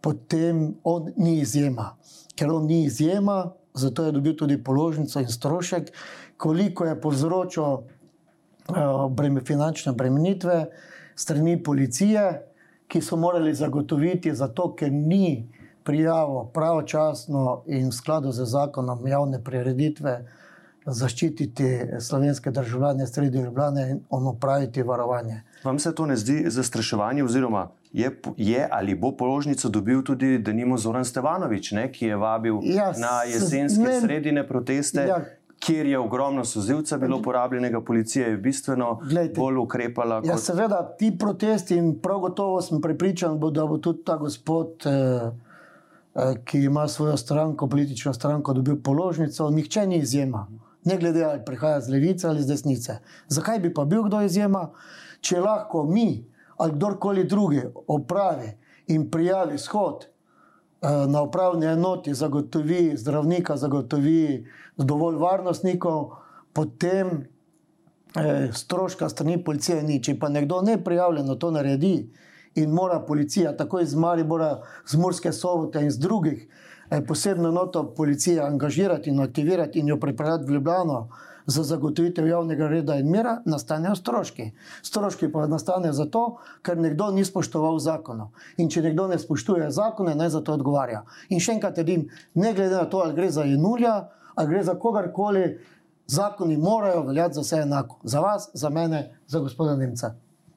potem on ni izjema. Ker on ni izjema, zato je dobil tudi položnico in strošek, koliko je povzročil uh, breme, finančne bremenitve strani policije ki so morali zagotoviti, zato ker ni prijavo pravočasno in v skladu z zakonom javne prireditve zaščititi slovenske državljane sredi Ljubljane in opraviti varovanje. Vam se to ne zdi zastraševanje, oziroma je, je ali bo položnico dobil tudi Denimo Zoran Stevanovič, ne, ki je vabil ja, na jesenske ne, sredine proteste, ja, kjer je ogromno sozivca bilo porabljenega, policija je bistveno glejte, bolj ukrepala. Ja, kot... seveda, ti protesti in prav gotovo sem prepričan, bo, da bo tudi ta gospod. Eh, Ki ima svojo stranko, politično stranko, dobil položnico, nihče ni izjema. Ne glede ali prihaja z levice ali z desnice. Zakaj bi pa bil kdo izjema, če lahko mi ali kdorkoli drugi opravi in prijavi shod eh, na upravni enoti, zagotovi zdravnika, zagotovi dovolj varnostnikov, potem eh, stroška strani policije ni. Če pa nekdo ne prijavljeno to naredi in mora policija tako iz Maribora, z Murske sobote in z drugih eh, posebno noto policije angažirati in aktivirati in jo pripeljati v Ljubljano, za zagotovitev javnega reda in mira, nastanejo stroški. Stroški pa nastanejo zato, ker nekdo ni spoštoval zakonov. In če nekdo ne spoštuje zakone, naj za to odgovarja. In še enkrat trdim, ne glede na to, ali gre za Janulja, ali gre za kogarkoli, zakoni morajo veljati za vse enako. Za vas, za mene, za gospoda Nemca.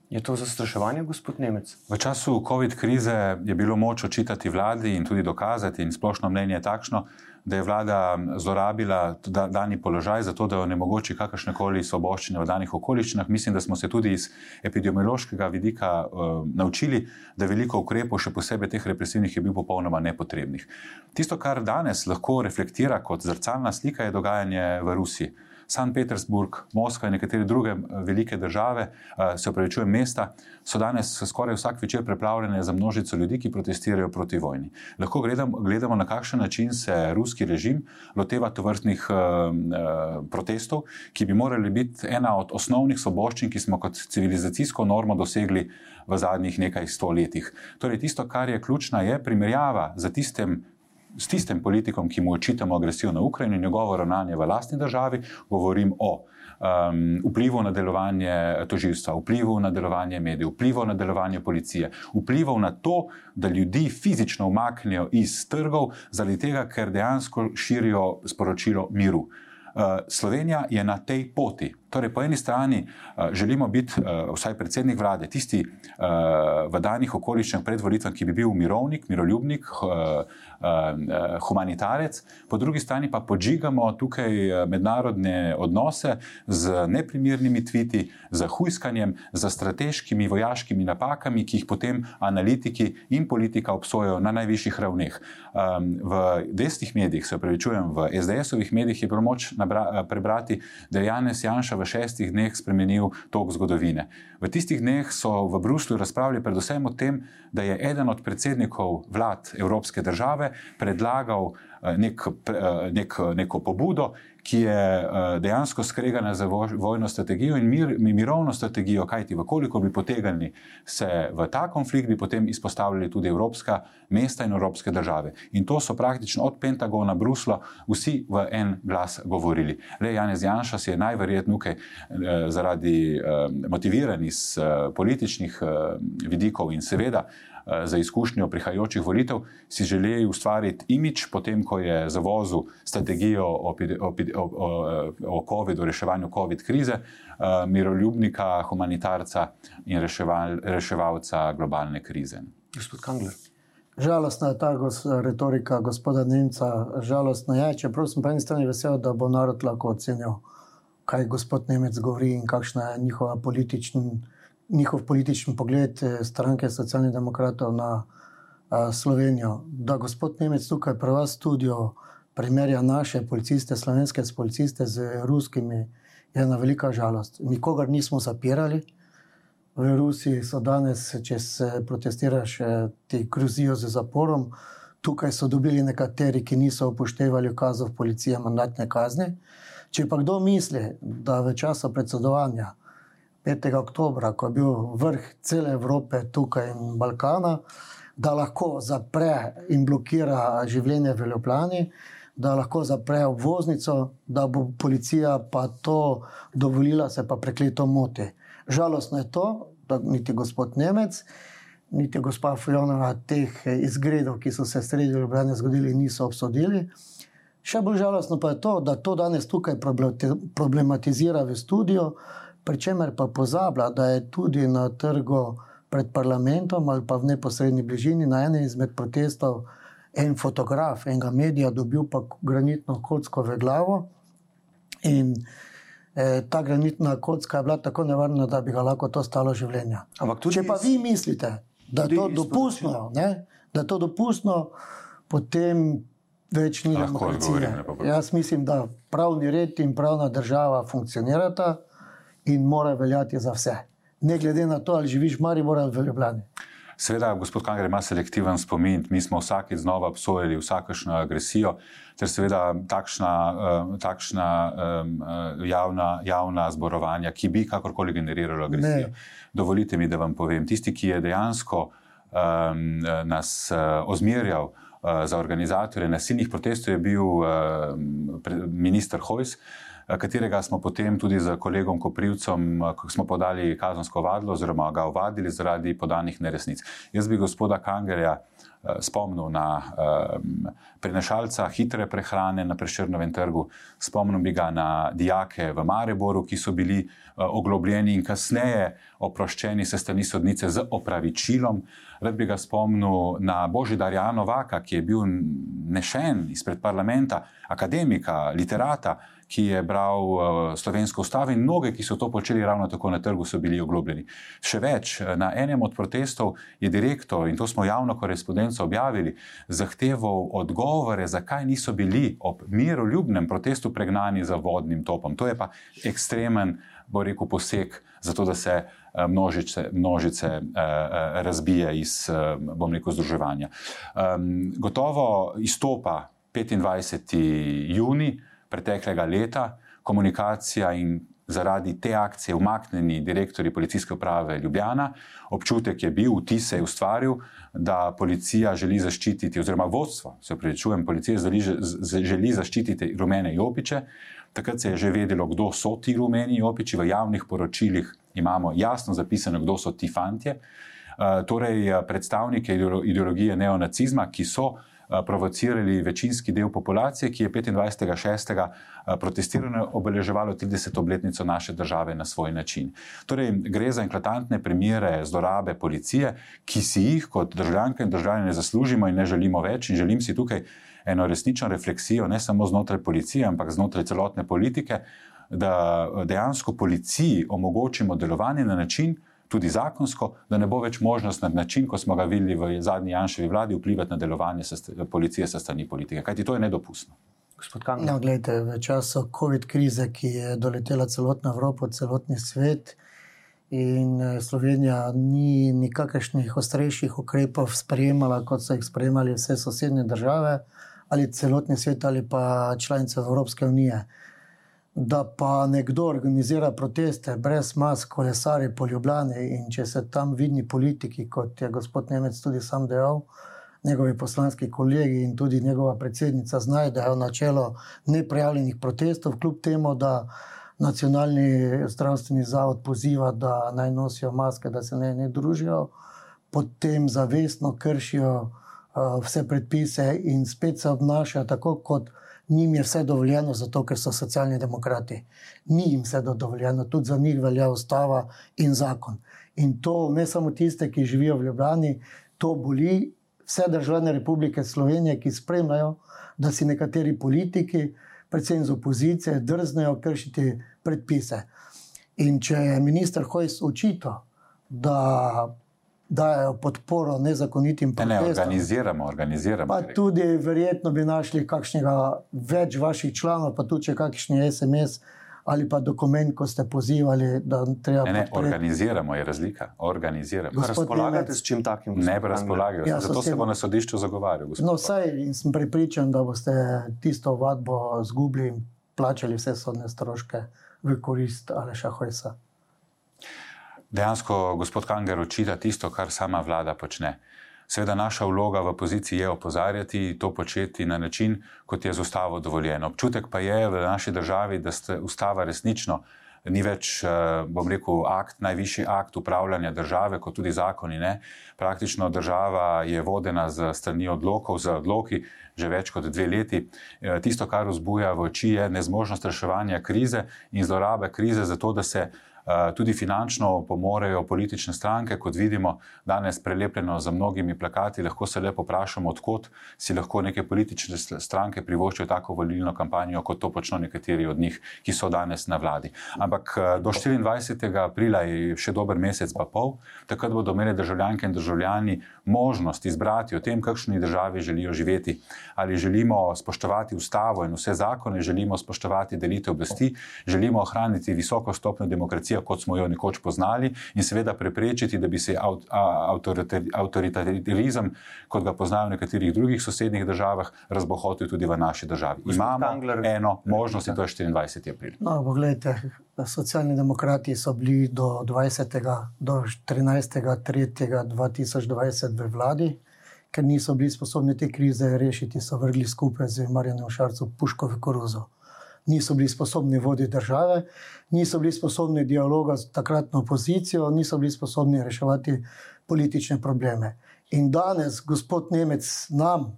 Je to zastraševanje, gospod Nemec? V času COVID krize je bilo moč očitati vladi in tudi dokazati, in splošno mnenje je takšno, da je vlada zlorabila dani položaj za to, da onemogoči kakršne koli svoboščine v danih okoliščinah. Mislim, da smo se tudi iz epidemiološkega vidika uh, naučili, da veliko ukrepov, še posebej teh represivnih, je bil popolnoma nepotrebnih. Tisto, kar danes lahko reflektira kot zrcalna slika, je dogajanje v Rusiji. San Petersburg, Moskva in nekatere druge eh, velike države, eh, se upravičujem, mesta, so danes skoraj vsak večer preplavljene za množico ljudi, ki protestirajo proti vojni. Lahko gledamo, gledamo na kakšen način se ruski režim loteva tovrstnih uh, protestov, ki bi morali biti ena od osnovnih soboščin, ki smo kot civilizacijsko normo dosegli v zadnjih nekaj stoletjih. Torej, tisto, kar je ključno, je primerjava z tistem s tistim politikom, ki mu očitamo agresijo na Ukrajino in njegovo ravnanje v lastni državi, govorim o um, vplivu na delovanje tožilstva, vplivu na delovanje medijev, vplivu na delovanje policije, vplivu na to, da ljudi fizično umaknejo iz trgov, zaradi tega, ker dejansko širijo sporočilo miru. Uh, Slovenija je na tej poti. Torej, po eni strani uh, želimo biti, uh, vsaj predsednik vlade, tisti uh, v danih okoliščinah pred volitvami, ki bi bil mirovnik, miroljubnik, humanitarec, po drugi strani pa podžigamo tukaj mednarodne odnose z neprimernimi tviti, z hujskanjem, z strateškimi vojaškimi napakami, ki jih potem analitiki in politika obsojajo na najvišjih ravneh. Um, v desnih medijih, se upravičujem, v SDS-ovih medijih je bilo moč prebrati, da je Janez Janša v šestih dneh spremenil tok zgodovine. V tistih dneh so v Bruslju razpravljali predvsem o tem, da je eden od predsednikov vlad Evropske države predlagal eh, nek, eh, nek, neko pobudo, ki je eh, dejansko skregana za vojno strategijo in mir, mirovno strategijo, kajti vkoliko bi potegnili se v ta konflikt, bi potem izpostavljali tudi evropska mesta in evropske države. In to so praktično od Pentagona, Brusla, vsi v en glas govorili. Le Janez Janša si je najverjetneje eh, zaradi eh, motivirani iz političnih vidikov in seveda za izkušnjo prihajajočih volitev, si želeli ustvariti imič, potem ko je zavozil strategijo o, o, o, o COVID-u, reševanju COVID krize, eh, miroljubnika, humanitarca in reševal, reševalca globalne krize. Gospod Kangler. Žalostna je ta gos, retorika gospoda Nemca, žalostna je, čeprav sem po eni strani vesel, da bo narod lahko ocenil, kaj gospod Nemec govori in kakšna je njihova politična njihov politični pogled eh, stranke socialnih demokratov na a, eh, Slovenijo. Da gospod Nemec tukaj pri vas studio primerja naše policiste, slovenske policiste z ruskimi, je ena velika žalost. Nikogar nismo zapirali. V Rusiji so danes, če se protestiraš, eh, ti kruzijo z zaporom. Tukaj so dobili nekateri, ki niso upoštevali ukazov policije, mandatne kazni. Če pa kdo misli, da v času predsedovanja 5. oktober, ko je bil vrh cele Evrope tukaj in Balkana, da lahko zapre in blokira življenje v Ljubljani, da lahko zapre obvoznico, da bo policija pa to dovolila, se pa prekleto moti. Žalostno je to, da niti gospod Nemec, niti gospa Fujonova teh izgredov, ki so se sredi Ljubljana zgodili, niso obsodili. Še bolj žalostno pa je to, da to danes tukaj problematizira v studiu, pri čemer pa pozablja, da je tudi na trgu pred parlamentom ali pa v neposrednji bližini na enem izmed protestov en fotograf enega medija dobil pa granitno kocko v glavo. In eh, ta granitna kocka je bila tako nevarna, da bi ga lahko to stalo življenja. Če pa vi mislite, da je to dopustno, ne, da je to dopustno, potem več ni demokracije. Jaz mislim, da pravni red in pravna država funkcionirata in mora veljati za vse. Ne glede na to, ali živiš v Mariboru ali v Ljubljani. Seveda, gospod Kanger ima selektiven spomin. Mi smo vsakeč znova obsojali vsakršno agresijo, ter seveda takšna, uh, takšna um, javna, javna zborovanja, ki bi kakorkoli generiralo agresijo. Ne. Dovolite mi, da vam povem, tisti, ki je dejansko um, nas uh, ozmerjal uh, za organizatorje nasilnih protestov, je bil uh, minister Hojs. Uh, katerega smo potem tudi z kolegom Koprivcem podali kazansko vadlo, oziroma ga ovadili zaradi podanih neresnic. Jaz bi gospoda Kangerja eh, spomnil na um, prenašalca hitre prehrane na Preširnovem trgu, spomnil bi ga na dijake v Mareboru, ki so bili uh, oglobljeni in kasneje oproščeni se strani sodnice z opravičilom. Rad bi ga spomnil na Božidar Janovaka, ki je bil nešen izpred parlamenta, akademika, literata, ki je bral uh, slovensko ustavo in mnoge, ki so to počeli ravno tako na trgu, so bili oglobljeni. Še več, na enem od protestov je direktor, in to smo javno korespondenco objavili, zahteval odgovore, zakaj niso bili ob miroljubnem protestu pregnani za vodnim topom. To je pa ekstremen, bo rekel, poseg za to, da se uh, množice, množice uh, razbije iz, uh, bom rekel, združevanja. Um, gotovo izstopa 25. juni preteklega leta, komunikacija in zaradi te akcije umaknjeni direktori policijske uprave Ljubljana. Občutek je bil, vtis se je ustvaril, da policija želi zaščititi, oziroma vodstvo, se prečujem, policija želi zaščititi rumene jopiče. Takrat se je že vedelo, kdo so ti rumeni jopiči, v javnih poročilih imamo jasno zapisano, kdo so ti fantje. Uh, torej, predstavnike ideologije neonacizma, ki so Eh, provocirali večinski del populacije, ki je 25.6. Eh, protestirano obeleževalo 30. obletnico naše države na svoj način. Torej, gre za eklatantne primere zlorabe policije, ki si jih kot državljanke in državljani ne zaslužimo in ne želimo več. In želim si tukaj eno resnično refleksijo, ne samo znotraj policije, ampak znotraj celotne politike, da dejansko policiji omogočimo delovanje na način, tudi zakonsko, da ne bo več možnost na način, kot smo ga videli v zadnji Janševi vladi, vplivati na delovanje policije sa strani politike. Kajti to je nedopustno. No, gledajte, v času COVID krize, ki je doletela celotno Evropo, celotni svet. In eh, Slovenija ni nikakršnih ostrejših ukrepov sprejemala, kot so jih sprejemali vse sosednje države, ali celotni svet, ali pa članice Evropske unije da pa nekdo organizira proteste brez mask, kolesari po Ljubljani in če se tam vidni politiki, kot je gospod Nemec tudi sam dejal, njegovi poslanski kolegi in tudi njegova predsednica znajdejo na čelo neprijavljenih protestov, kljub temu, da nacionalni zdravstveni zavod poziva, da naj nosijo maske, da se ne, ne družijo, potem zavestno kršijo uh, vse predpise in spet se obnašajo tako kot njim je vse dovoljeno, zato ker so socialni demokrati. Ni jim vse dovoljeno, tudi za njih velja ustava in zakon. In to ne samo tiste, ki živijo v Ljubljani, to boli vse državljane Republike Slovenije, ki spremljajo, da si nekateri politiki, predvsem z opozicije, drznejo kršiti predpise. In če je minister Hojs očito, da dajo podporo nezakonitim protestom. Ne, ne, organiziramo, organiziramo. Pa tudi verjetno bi našli kakšnega več vaših članov, pa tudi če kakšni SMS ali pa dokument, ko ste pozivali, da treba. Ne, ne, organiziramo je razlika. Organiziramo. Razpolagate s čim takim? Ne, razpolagajo. Ja, Zato se bo na sodišču zagovarjal. No, saj in sem pripričan, da boste tisto vadbo zgubili in plačali vse sodne stroške v korist Aleša Hojsa dejansko gospod Kanger očita tisto, kar sama vlada počne. Seveda naša vloga v opoziciji je opozarjati to početi na način, kot je z ustavo dovoljeno. Občutek pa je v naši državi, da ste ustava resnično ni več, bom rekel, akt, najvišji akt upravljanja države, kot tudi zakoni. Ne. Praktično država je vodena z strani odlokov, z odloki že več kot dve leti. Tisto, kar vzbuja v oči, je nezmožnost reševanja krize in zlorabe krize, zato da se Eh, tudi finančno pomorejo politične stranke, kot vidimo danes prelepljeno za mnogimi plakati. Lahko se lepo vprašamo, odkot si lahko neke politične stranke privoščijo tako volilno kampanjo, kot to počnejo nekateri od njih, ki so danes na vladi. Ampak eh, do 24. aprila je še dober mesec, pa pol, takrat bodo imeli državljanke in državljani možnost izbrati o tem, kakšni državi želijo živeti. Ali želimo spoštovati ustavo in vse zakone, želimo spoštovati delitev oblasti, želimo ohraniti visoko stopnjo demokracije demokracijo, kot smo jo nekoč poznali, in seveda preprečiti, da bi se avtoritarizem, kot ga poznajo v nekaterih drugih sosednjih državah, razbohotil tudi v naši državi. Imamo Kangler. eno možnost in to je 24. april. No, pogledajte, socialni demokrati so bili do 20. do 14. 3. 2020 v vladi. Ker niso bili sposobni te krize rešiti, so vrgli skupaj z Marijo Šarcem puško v koruzo niso bili sposobni voditi države, niso bili sposobni dialoga z takratno opozicijo, niso bili sposobni reševati politične probleme. In danes, gospod Nemec, nam,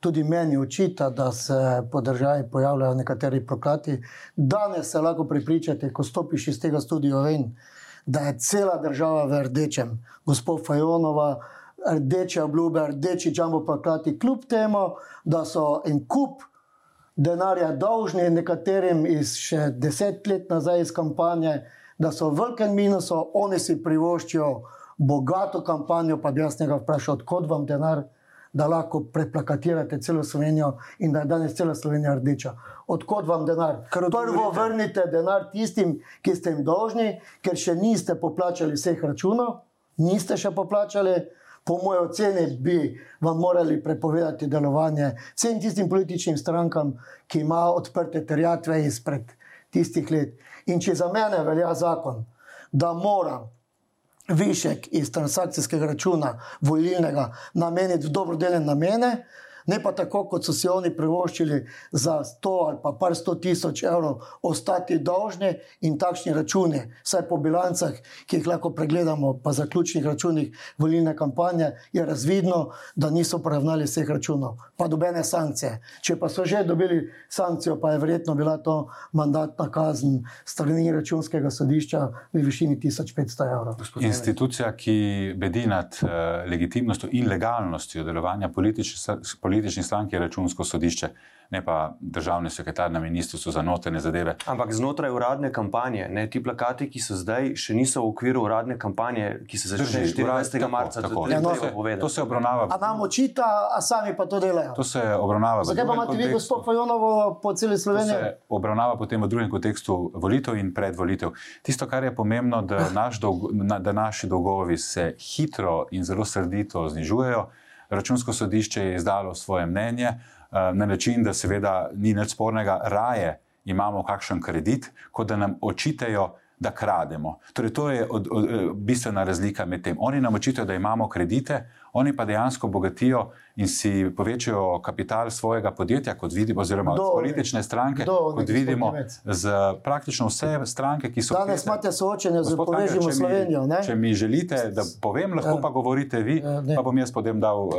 tudi meni, očita, da se po državi pojavljajo nekateri proklati. Danes se lahko pripričate, ko stopiš iz tega studia ven, da je cela država v rdečem, gospod Fajonova. Rdeče obljube, rdeči džambo proklati, kljub temu, da so en kup denarja dolžni nekaterim iz še deset let nazaj iz kampanje, da so v velikem minusu, oni si privoščijo bogato kampanjo, pa bi jaz njega vprašal, odkot vam denar, da lahko preplakatirate celo Slovenijo in da je danes cela Slovenija rdeča. Odkot vam denar? Prvo vrnite denar tistim, ki ste jim dolžni, ker še niste poplačali vseh računov, niste še poplačali po mojem oceni, bi vam morali prepovedati delovanje vsem tistim političnim strankam, ki imajo odprte terjatve izpred tistih let. In če za mene velja zakon, da moram višek iz transakcijskega računa volilnega nameniti v dobrodelne namene, ne pa tako, kot so si oni privoščili za 100 ali pa par sto tisoč evrov, ostati dolžni in takšni računi, vsaj po bilancah, ki jih lahko pregledamo, pa zaključnih računih volilne kampanje, je razvidno, da niso poravnali vseh računov, pa dobene sankcije. Če pa so že dobili sankcijo, pa je verjetno bila to mandatna kazen strani računskega sodišča v višini 1500 evrov. Institucija, ki bedi nad uh, legitimnostjo in legalnostjo delovanja politične politični stranki je računsko sodišče, ne pa državni sekretar na ministrstvu za notranje zadeve. Ampak znotraj uradne kampanje, ne, ti plakati, ki so zdaj, še niso v okviru uradne kampanje, ki se začne 24. marca. Tako, tako. Ja, no, se, to se obravnava. A nam očita, a sami pa to delajo. To se obravnava. Zakaj pa imate vi gospod Fajonovo po celi Sloveniji? To se obravnava potem v drugem kontekstu volitev in predvolitev. Tisto, kar je pomembno, da, naš dolg, da naši dolgovi se hitro in zelo srdito znižujejo. Računsko sodišče je izdalo svoje mnenje eh, na način, da seveda ni nič spornega, raje imamo kakšen kredit, kot da nam očitajo, da krademo. Torej, to je od, od, bistvena razlika med tem. Oni nam očitajo, da imamo kredite, oni pa dejansko bogatijo in si povečajo kapital svojega podjetja, kot vidimo, oziroma do, politične stranke, do, kot vidimo, z praktično vse stranke, ki so. Danes imate soočenje z povežimo Slovenijo. Ne? Če mi želite, da povem, lahko ja. pa govorite vi, ja, pa bom jaz potem dal uh,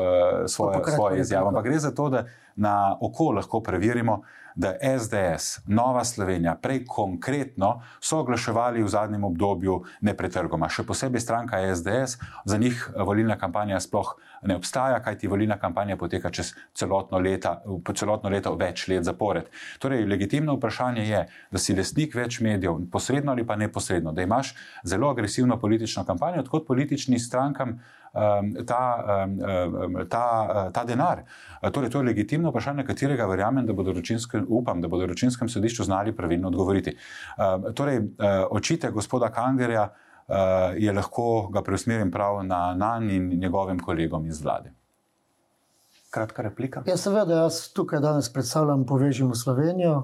svoje, svoje izjave. Ampak gre za to, da na oko lahko preverimo, da SDS, Nova Slovenija, prej konkretno so oglaševali v zadnjem obdobju nepretrgoma. Še posebej stranka SDS, za njih volilna kampanja sploh ne obstaja, kajti volilna kampanja poteka čez celotno, leta, celotno leto, več let zapored. Torej, legitimno vprašanje je, da si lastnik več medijev, posredno ali pa neposredno, da imaš zelo agresivno politično kampanjo, odkot političnim strankam ta, um, ta, ta denar. Torej, to je legitimno vprašanje, katerega verjamem, da bodo ročinskem, upam, da bodo ročinskem sodišču znali pravilno odgovoriti. Um, torej, uh, očitek gospoda Kangerja uh, je lahko ga preusmerim prav na nan in njegovim kolegom iz vlade. Kratka replika. Ja, seveda, jaz tukaj danes predstavljam Povežimo Slovenijo.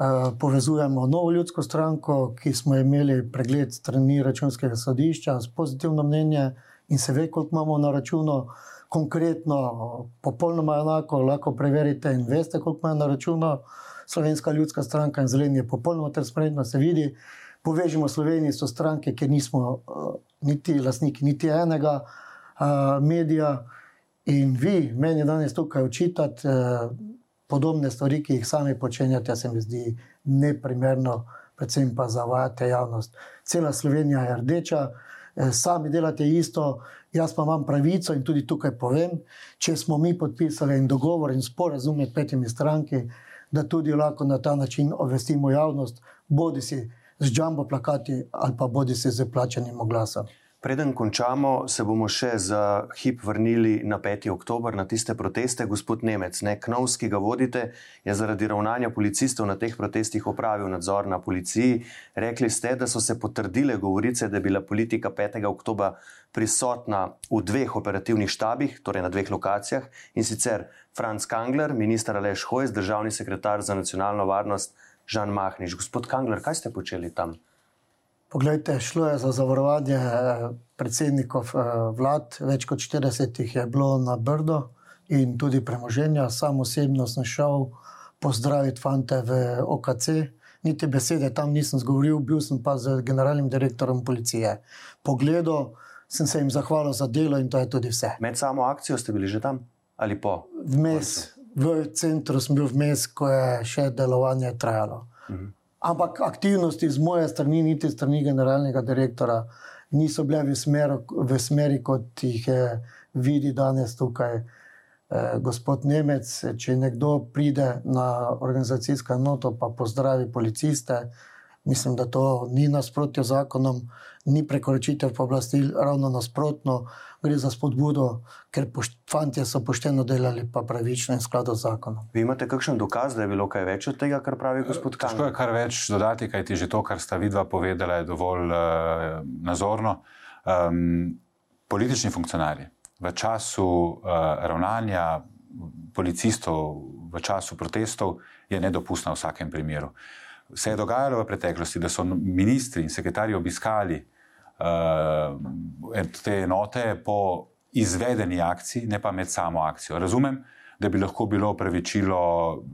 Uh, povezujemo novo ljudsko stranko, ki smo imeli pregled strani računskega sodišča s pozitivno mnenje in se ve, koliko imamo na računu, konkretno, popolnoma enako, lahko preverite in veste, koliko imamo na računu. Slovenska ljudska stranka in zeleni je popolnoma transparentno, se vidi, povežemo Slovenijo so stranke, ker nismo uh, niti lastniki niti enega uh, medija. In vi, meni danes tukaj učitati uh, podobne stvari, ki jih sami počenjate, se mi zdi neprimerno, predvsem pa zavajate javnost. Cela Slovenija je rdeča, uh, sami delate isto, jaz pa imam pravico in tudi tukaj povem, če smo mi podpisali en dogovor in sporazum med petimi stranki, da tudi lahko na ta način obvestimo javnost, bodi si z džambo plakati ali pa bodi si z plačanim oglasom. Preden končamo, se bomo še za hip vrnili na 5. oktober, na tiste proteste. Gospod Nemec, ne Knovs, ki ga vodite, je zaradi ravnanja policistov na teh protestih opravil nadzor na policiji. Rekli ste, da so se potrdile govorice, da je bila politika 5. oktober prisotna v dveh operativnih štabih, torej na dveh lokacijah in sicer Franz Kangler, ministr Aleš Hojs, državni sekretar za nacionalno varnost Žan Mahniš. Gospod Kangler, kaj ste počeli tam? Poglejte, šlo je za zavarovanje eh, predsednikov eh, vlad, več kot 40 jih je bilo na Brdo in tudi premoženja. Sam osebno sem šel pozdraviti fante v OKC, niti besede tam nisem zgovoril, bil sem pa z generalnim direktorom policije. Pogledal sem se jim zahvalil za delo in to je tudi vse. Med samo akcijo ste bili že tam ali po? Vmes, v centru sem bil vmes, ko je še delovanje trajalo. Mhm. Ampak aktivnosti z moje strani, niti strani generalnega direktora, niso bile v, smer, v smeri, kot jih je vidi danes tukaj eh, gospod Nemec. Če nekdo pride na organizacijsko enoto, pa pozdravi policiste, mislim, da to ni nasprotjo zakonom, ni prekoračitev pooblastil, ravno nasprotno gre za spodbudo, ker fanti so pošteno delali, pa pravično in skladno z zakonom. Vi imate kakšen dokaz, da je bilo kaj več od tega, kar pravi gospod Kajs? Težko je kar več dodati, kaj ti že to, kar sta vidva povedala, je dovolj uh, nazorno. Um, politični funkcionarji v času uh, ravnanja policistov, v času protestov, je nedopustno v vsakem primeru. Se je dogajalo v preteklosti, da so ministri in sekretarji obiskali uh, te enote po izvedeni akciji, ne pa med samo akcijo. Razumem, da bi lahko bilo pravičilo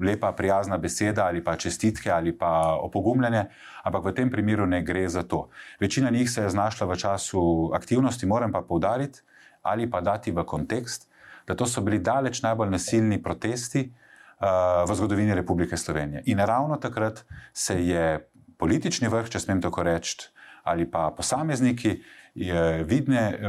lepa, prijazna beseda ali pa čestitke ali pa opogumljanje, ampak v tem primeru ne gre za to. Večina njih se je znašla v času aktivnosti, moram pa povdariti ali pa dati v kontekst, da to so bili daleč najbolj nasilni protesti. V zgodovini Republike Slovenije. In ravno takrat se je politični vrh, če smem tako reči, ali pa posamezniki, vidne, eh,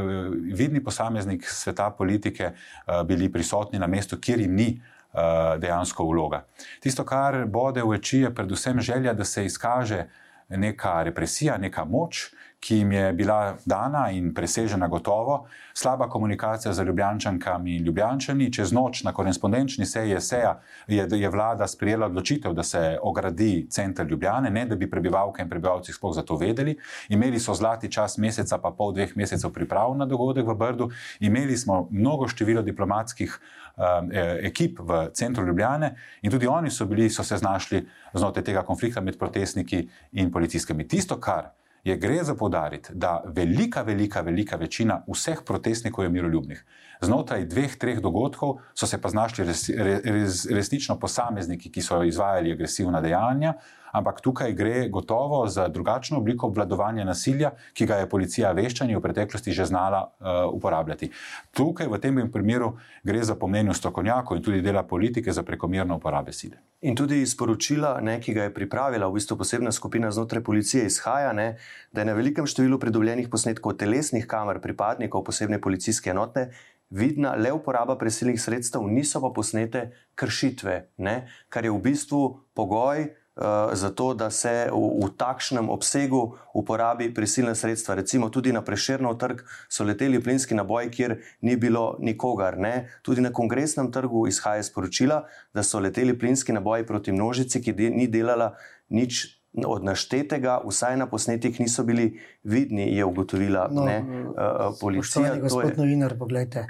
vidni posameznik sveta politike, eh, bili prisotni na mestu, kjer jim ni eh, dejansko vloga. Tisto, kar bode v oči, je predvsem želja, da se izkaže neka represija, neka moč, ki jim je bila dana in presežena gotovo, slaba komunikacija z ljubljančankami in ljubljančani, čez noč na korespondenčni seji je, seja, je, je vlada sprijela odločitev, da se ogradi center Ljubljane, ne da bi prebivalke in prebivalci sploh za to vedeli. Imeli so zlati čas meseca, pa pol dveh mesecev priprav na dogodek v Brdu, imeli smo mnogo število diplomatskih um, ekip v centru Ljubljane in tudi oni so, bili, so se znašli znotraj tega konflikta med protestniki in policijskimi. Tisto, kar je gre za podariti, da velika, velika, velika večina vseh protestnikov je miroljubnih. Znotraj dveh, treh dogodkov so se pa znašli res, res, resnično posamezniki, ki so izvajali agresivna dejanja, ampak tukaj gre gotovo za drugačno obliko obvladovanja nasilja, ki ga je policija veščanja v preteklosti že znala uh, uporabljati. Tukaj v tem primeru gre za pomenju strokovnjakov in tudi dela politike za prekomerno uporabe sile. In tudi iz poročila, ne, ki ga je pripravila v bistvu posebna skupina znotraj policije, izhaja, ne, da je na velikem številu pridobljenih posnetkov telesnih kamer pripadnikov posebne policijske enote vidna le uporaba presilnih sredstev, niso pa posnete kršitve, ne, kar je v bistvu pogoj. Eh, zato, da se v, v takšnem obsegu uporabi prisilne sredstva. Recimo tudi na Prešernov trg so leteli plinski naboji, kjer ni bilo nikogar. Ne? Tudi na kongresnem trgu izhaja sporočila, da so leteli plinski naboji proti množici, ki de, ni delala nič. Od naštetega, vsaj na posnetkih, niso bili vidni, je ugotovila no, ne, uh, policija. Gospod je... novinar, pogledajte.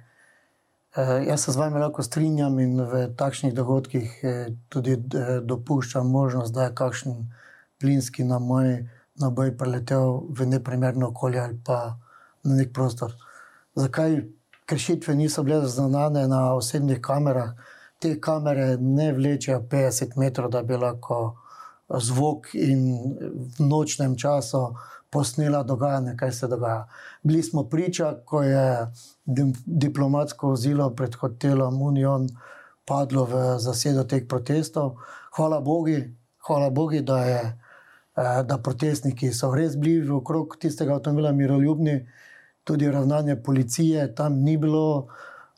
Eh, jaz se z vami lahko strinjam in v takšnih dogodkih eh, tudi eh, dopuščam možnost, da je kakšen plinski naboj, naboj preletel v neprimerno okolje ali pa na nek prostor. Zakaj kršitve niso bile zaznane na osebnih kamerah? Te kamere ne vlečejo 50 metrov, da bi lahko zvok in v nočnem času posnela dogajanje, kaj se dogaja. Bili smo priča, ko je diplomatsko vozilo pred hotelom Union padlo v zasedo teh protestov. Hvala Bogu, hvala Bogu da, je, eh, da protestniki so res bili okrog tistega avtomobila miroljubni, tudi ravnanje policije tam ni bilo.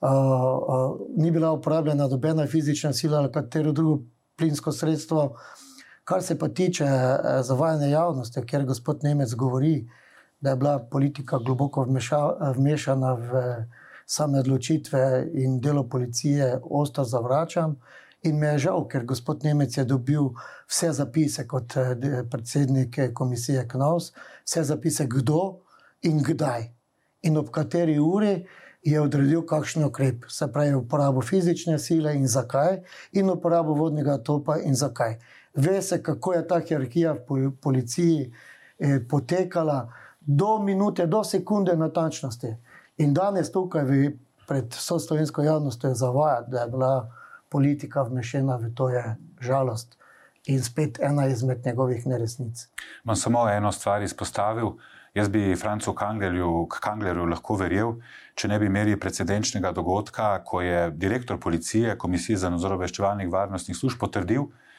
Uh, uh, ni bila uporabljena nobena fizična sila ali katero drugo plinsko sredstvo, Kar se pa tiče eh, zavajanja javnosti, ker gospod Nemec govori, da je bila politika globoko vmešana v same odločitve in delo policije, ostro zavračam. In me je žal, ker gospod Nemec je dobil vse zapise kot eh, predsednik komisije KNOS, vse zapise, kdo in kdaj. In ob kateri uri je odredil kakšen ukrep, se pravi uporabo fizične sile in zakaj, in uporabo vodnega topa in zakaj ve se, kako je ta hierarhija v policiji eh, potekala, do minute, do sekunde natančnosti. In danes tukaj v, pred slovensko javnostjo zavajati, da je bila politika vmešena v to, je žalost. In spet ena izmed njegovih neresnic. Imam samo eno stvar izpostavil. Jaz bi Francu Kanglerju, Kanglerju lahko verjel, če ne bi imeli precedenčnega dogodka, ko je direktor policije, Komisije za nadzor obveščevalnih varnostnih služb, potrdil, da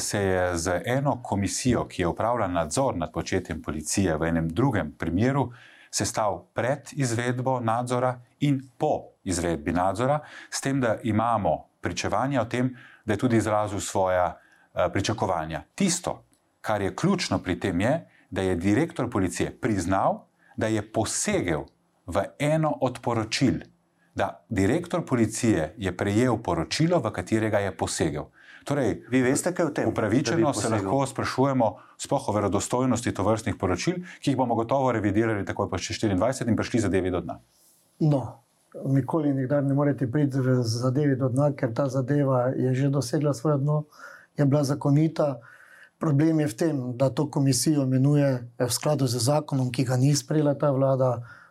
se je z eno komisijo, ki je upravljala nadzor nad početjem policije v enem drugem primeru, sestal pred izvedbo nadzora in po izvedbi nadzora, s tem, da imamo pričevanja o tem, da je tudi izrazil svoja uh, pričakovanja. Tisto, kar je ključno pri tem, je, da je direktor policije priznal, da je posegel v eno od poročil, da direktor policije je prejel poročilo, v katerega je posegel. Torej, Vi veste, kaj je v tem? Upravičeno se lahko sprašujemo sploh o verodostojnosti tovrstnih poročil, ki jih bomo gotovo revidirali takoj po 24 in prišli zadevi do dna. No, nikoli nikdar ne morete priti v zadevi do dna, ker ta zadeva je že dosegla svoje dno, je bila zakonita. Problem je v tem, da to komisijo imenuje v skladu z zakonom, ki ga ni sprejela ta vlada eh,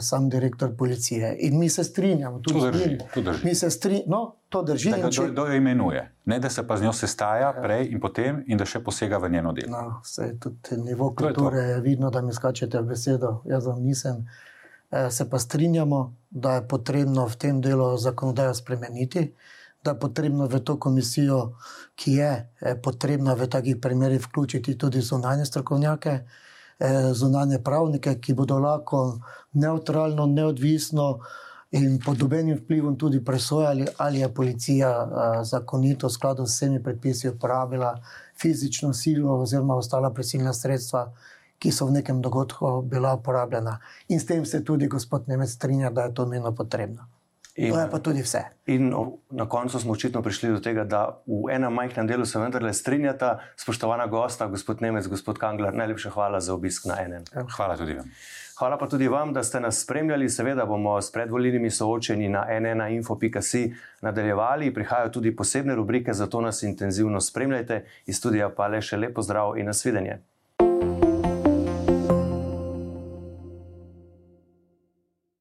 sam direktor policije. In mi se strinjamo, tudi to drži. To drži. Mi se strinjamo, no, to drži. Da, če... Kdo jo imenuje? Ne, da se pa z njo sestaja ja. prej in potem, in da še posega v njeno delo. No, se tudi nivo kulture je, je vidno, da mi skačete v besedo. Jaz vam nisem. Eh, se pa strinjamo, da je potrebno v tem delu zakonodajo spremeniti. Da je potrebno v to komisijo, ki je eh, potrebna v takih primerih, vključiti tudi zunanje strokovnjake, Eh, zunanje pravnike, ki bodo lahko neutralno, neodvisno in pod dobenim vplivom tudi presojali, ali je policija eh, zakonito, v skladu s vsemi predpisi, uporabila fizično silo oziroma ostala prisilna sredstva. Ki so v nekem dogodku bila uporabljena. In s tem se tudi gospod Nemec strinja, da je to nujno potrebno. In, to je pa tudi vse. In na koncu smo očitno prišli do tega, da v enem majhnem delu se vendarle strinjata, spoštovana gosta, gospod Nemec, gospod Kangler. Najlepša hvala za obisk na enem. Hvala tudi vam. Hvala pa tudi vam, da ste nas spremljali. Seveda bomo s predvoljenimi soočeni na nnainfo.si nadaljevali. Prihajajo tudi posebne rubrike, zato nas intenzivno spremljajte. Iz studija pa le še lepo zdrav in nasvidenje.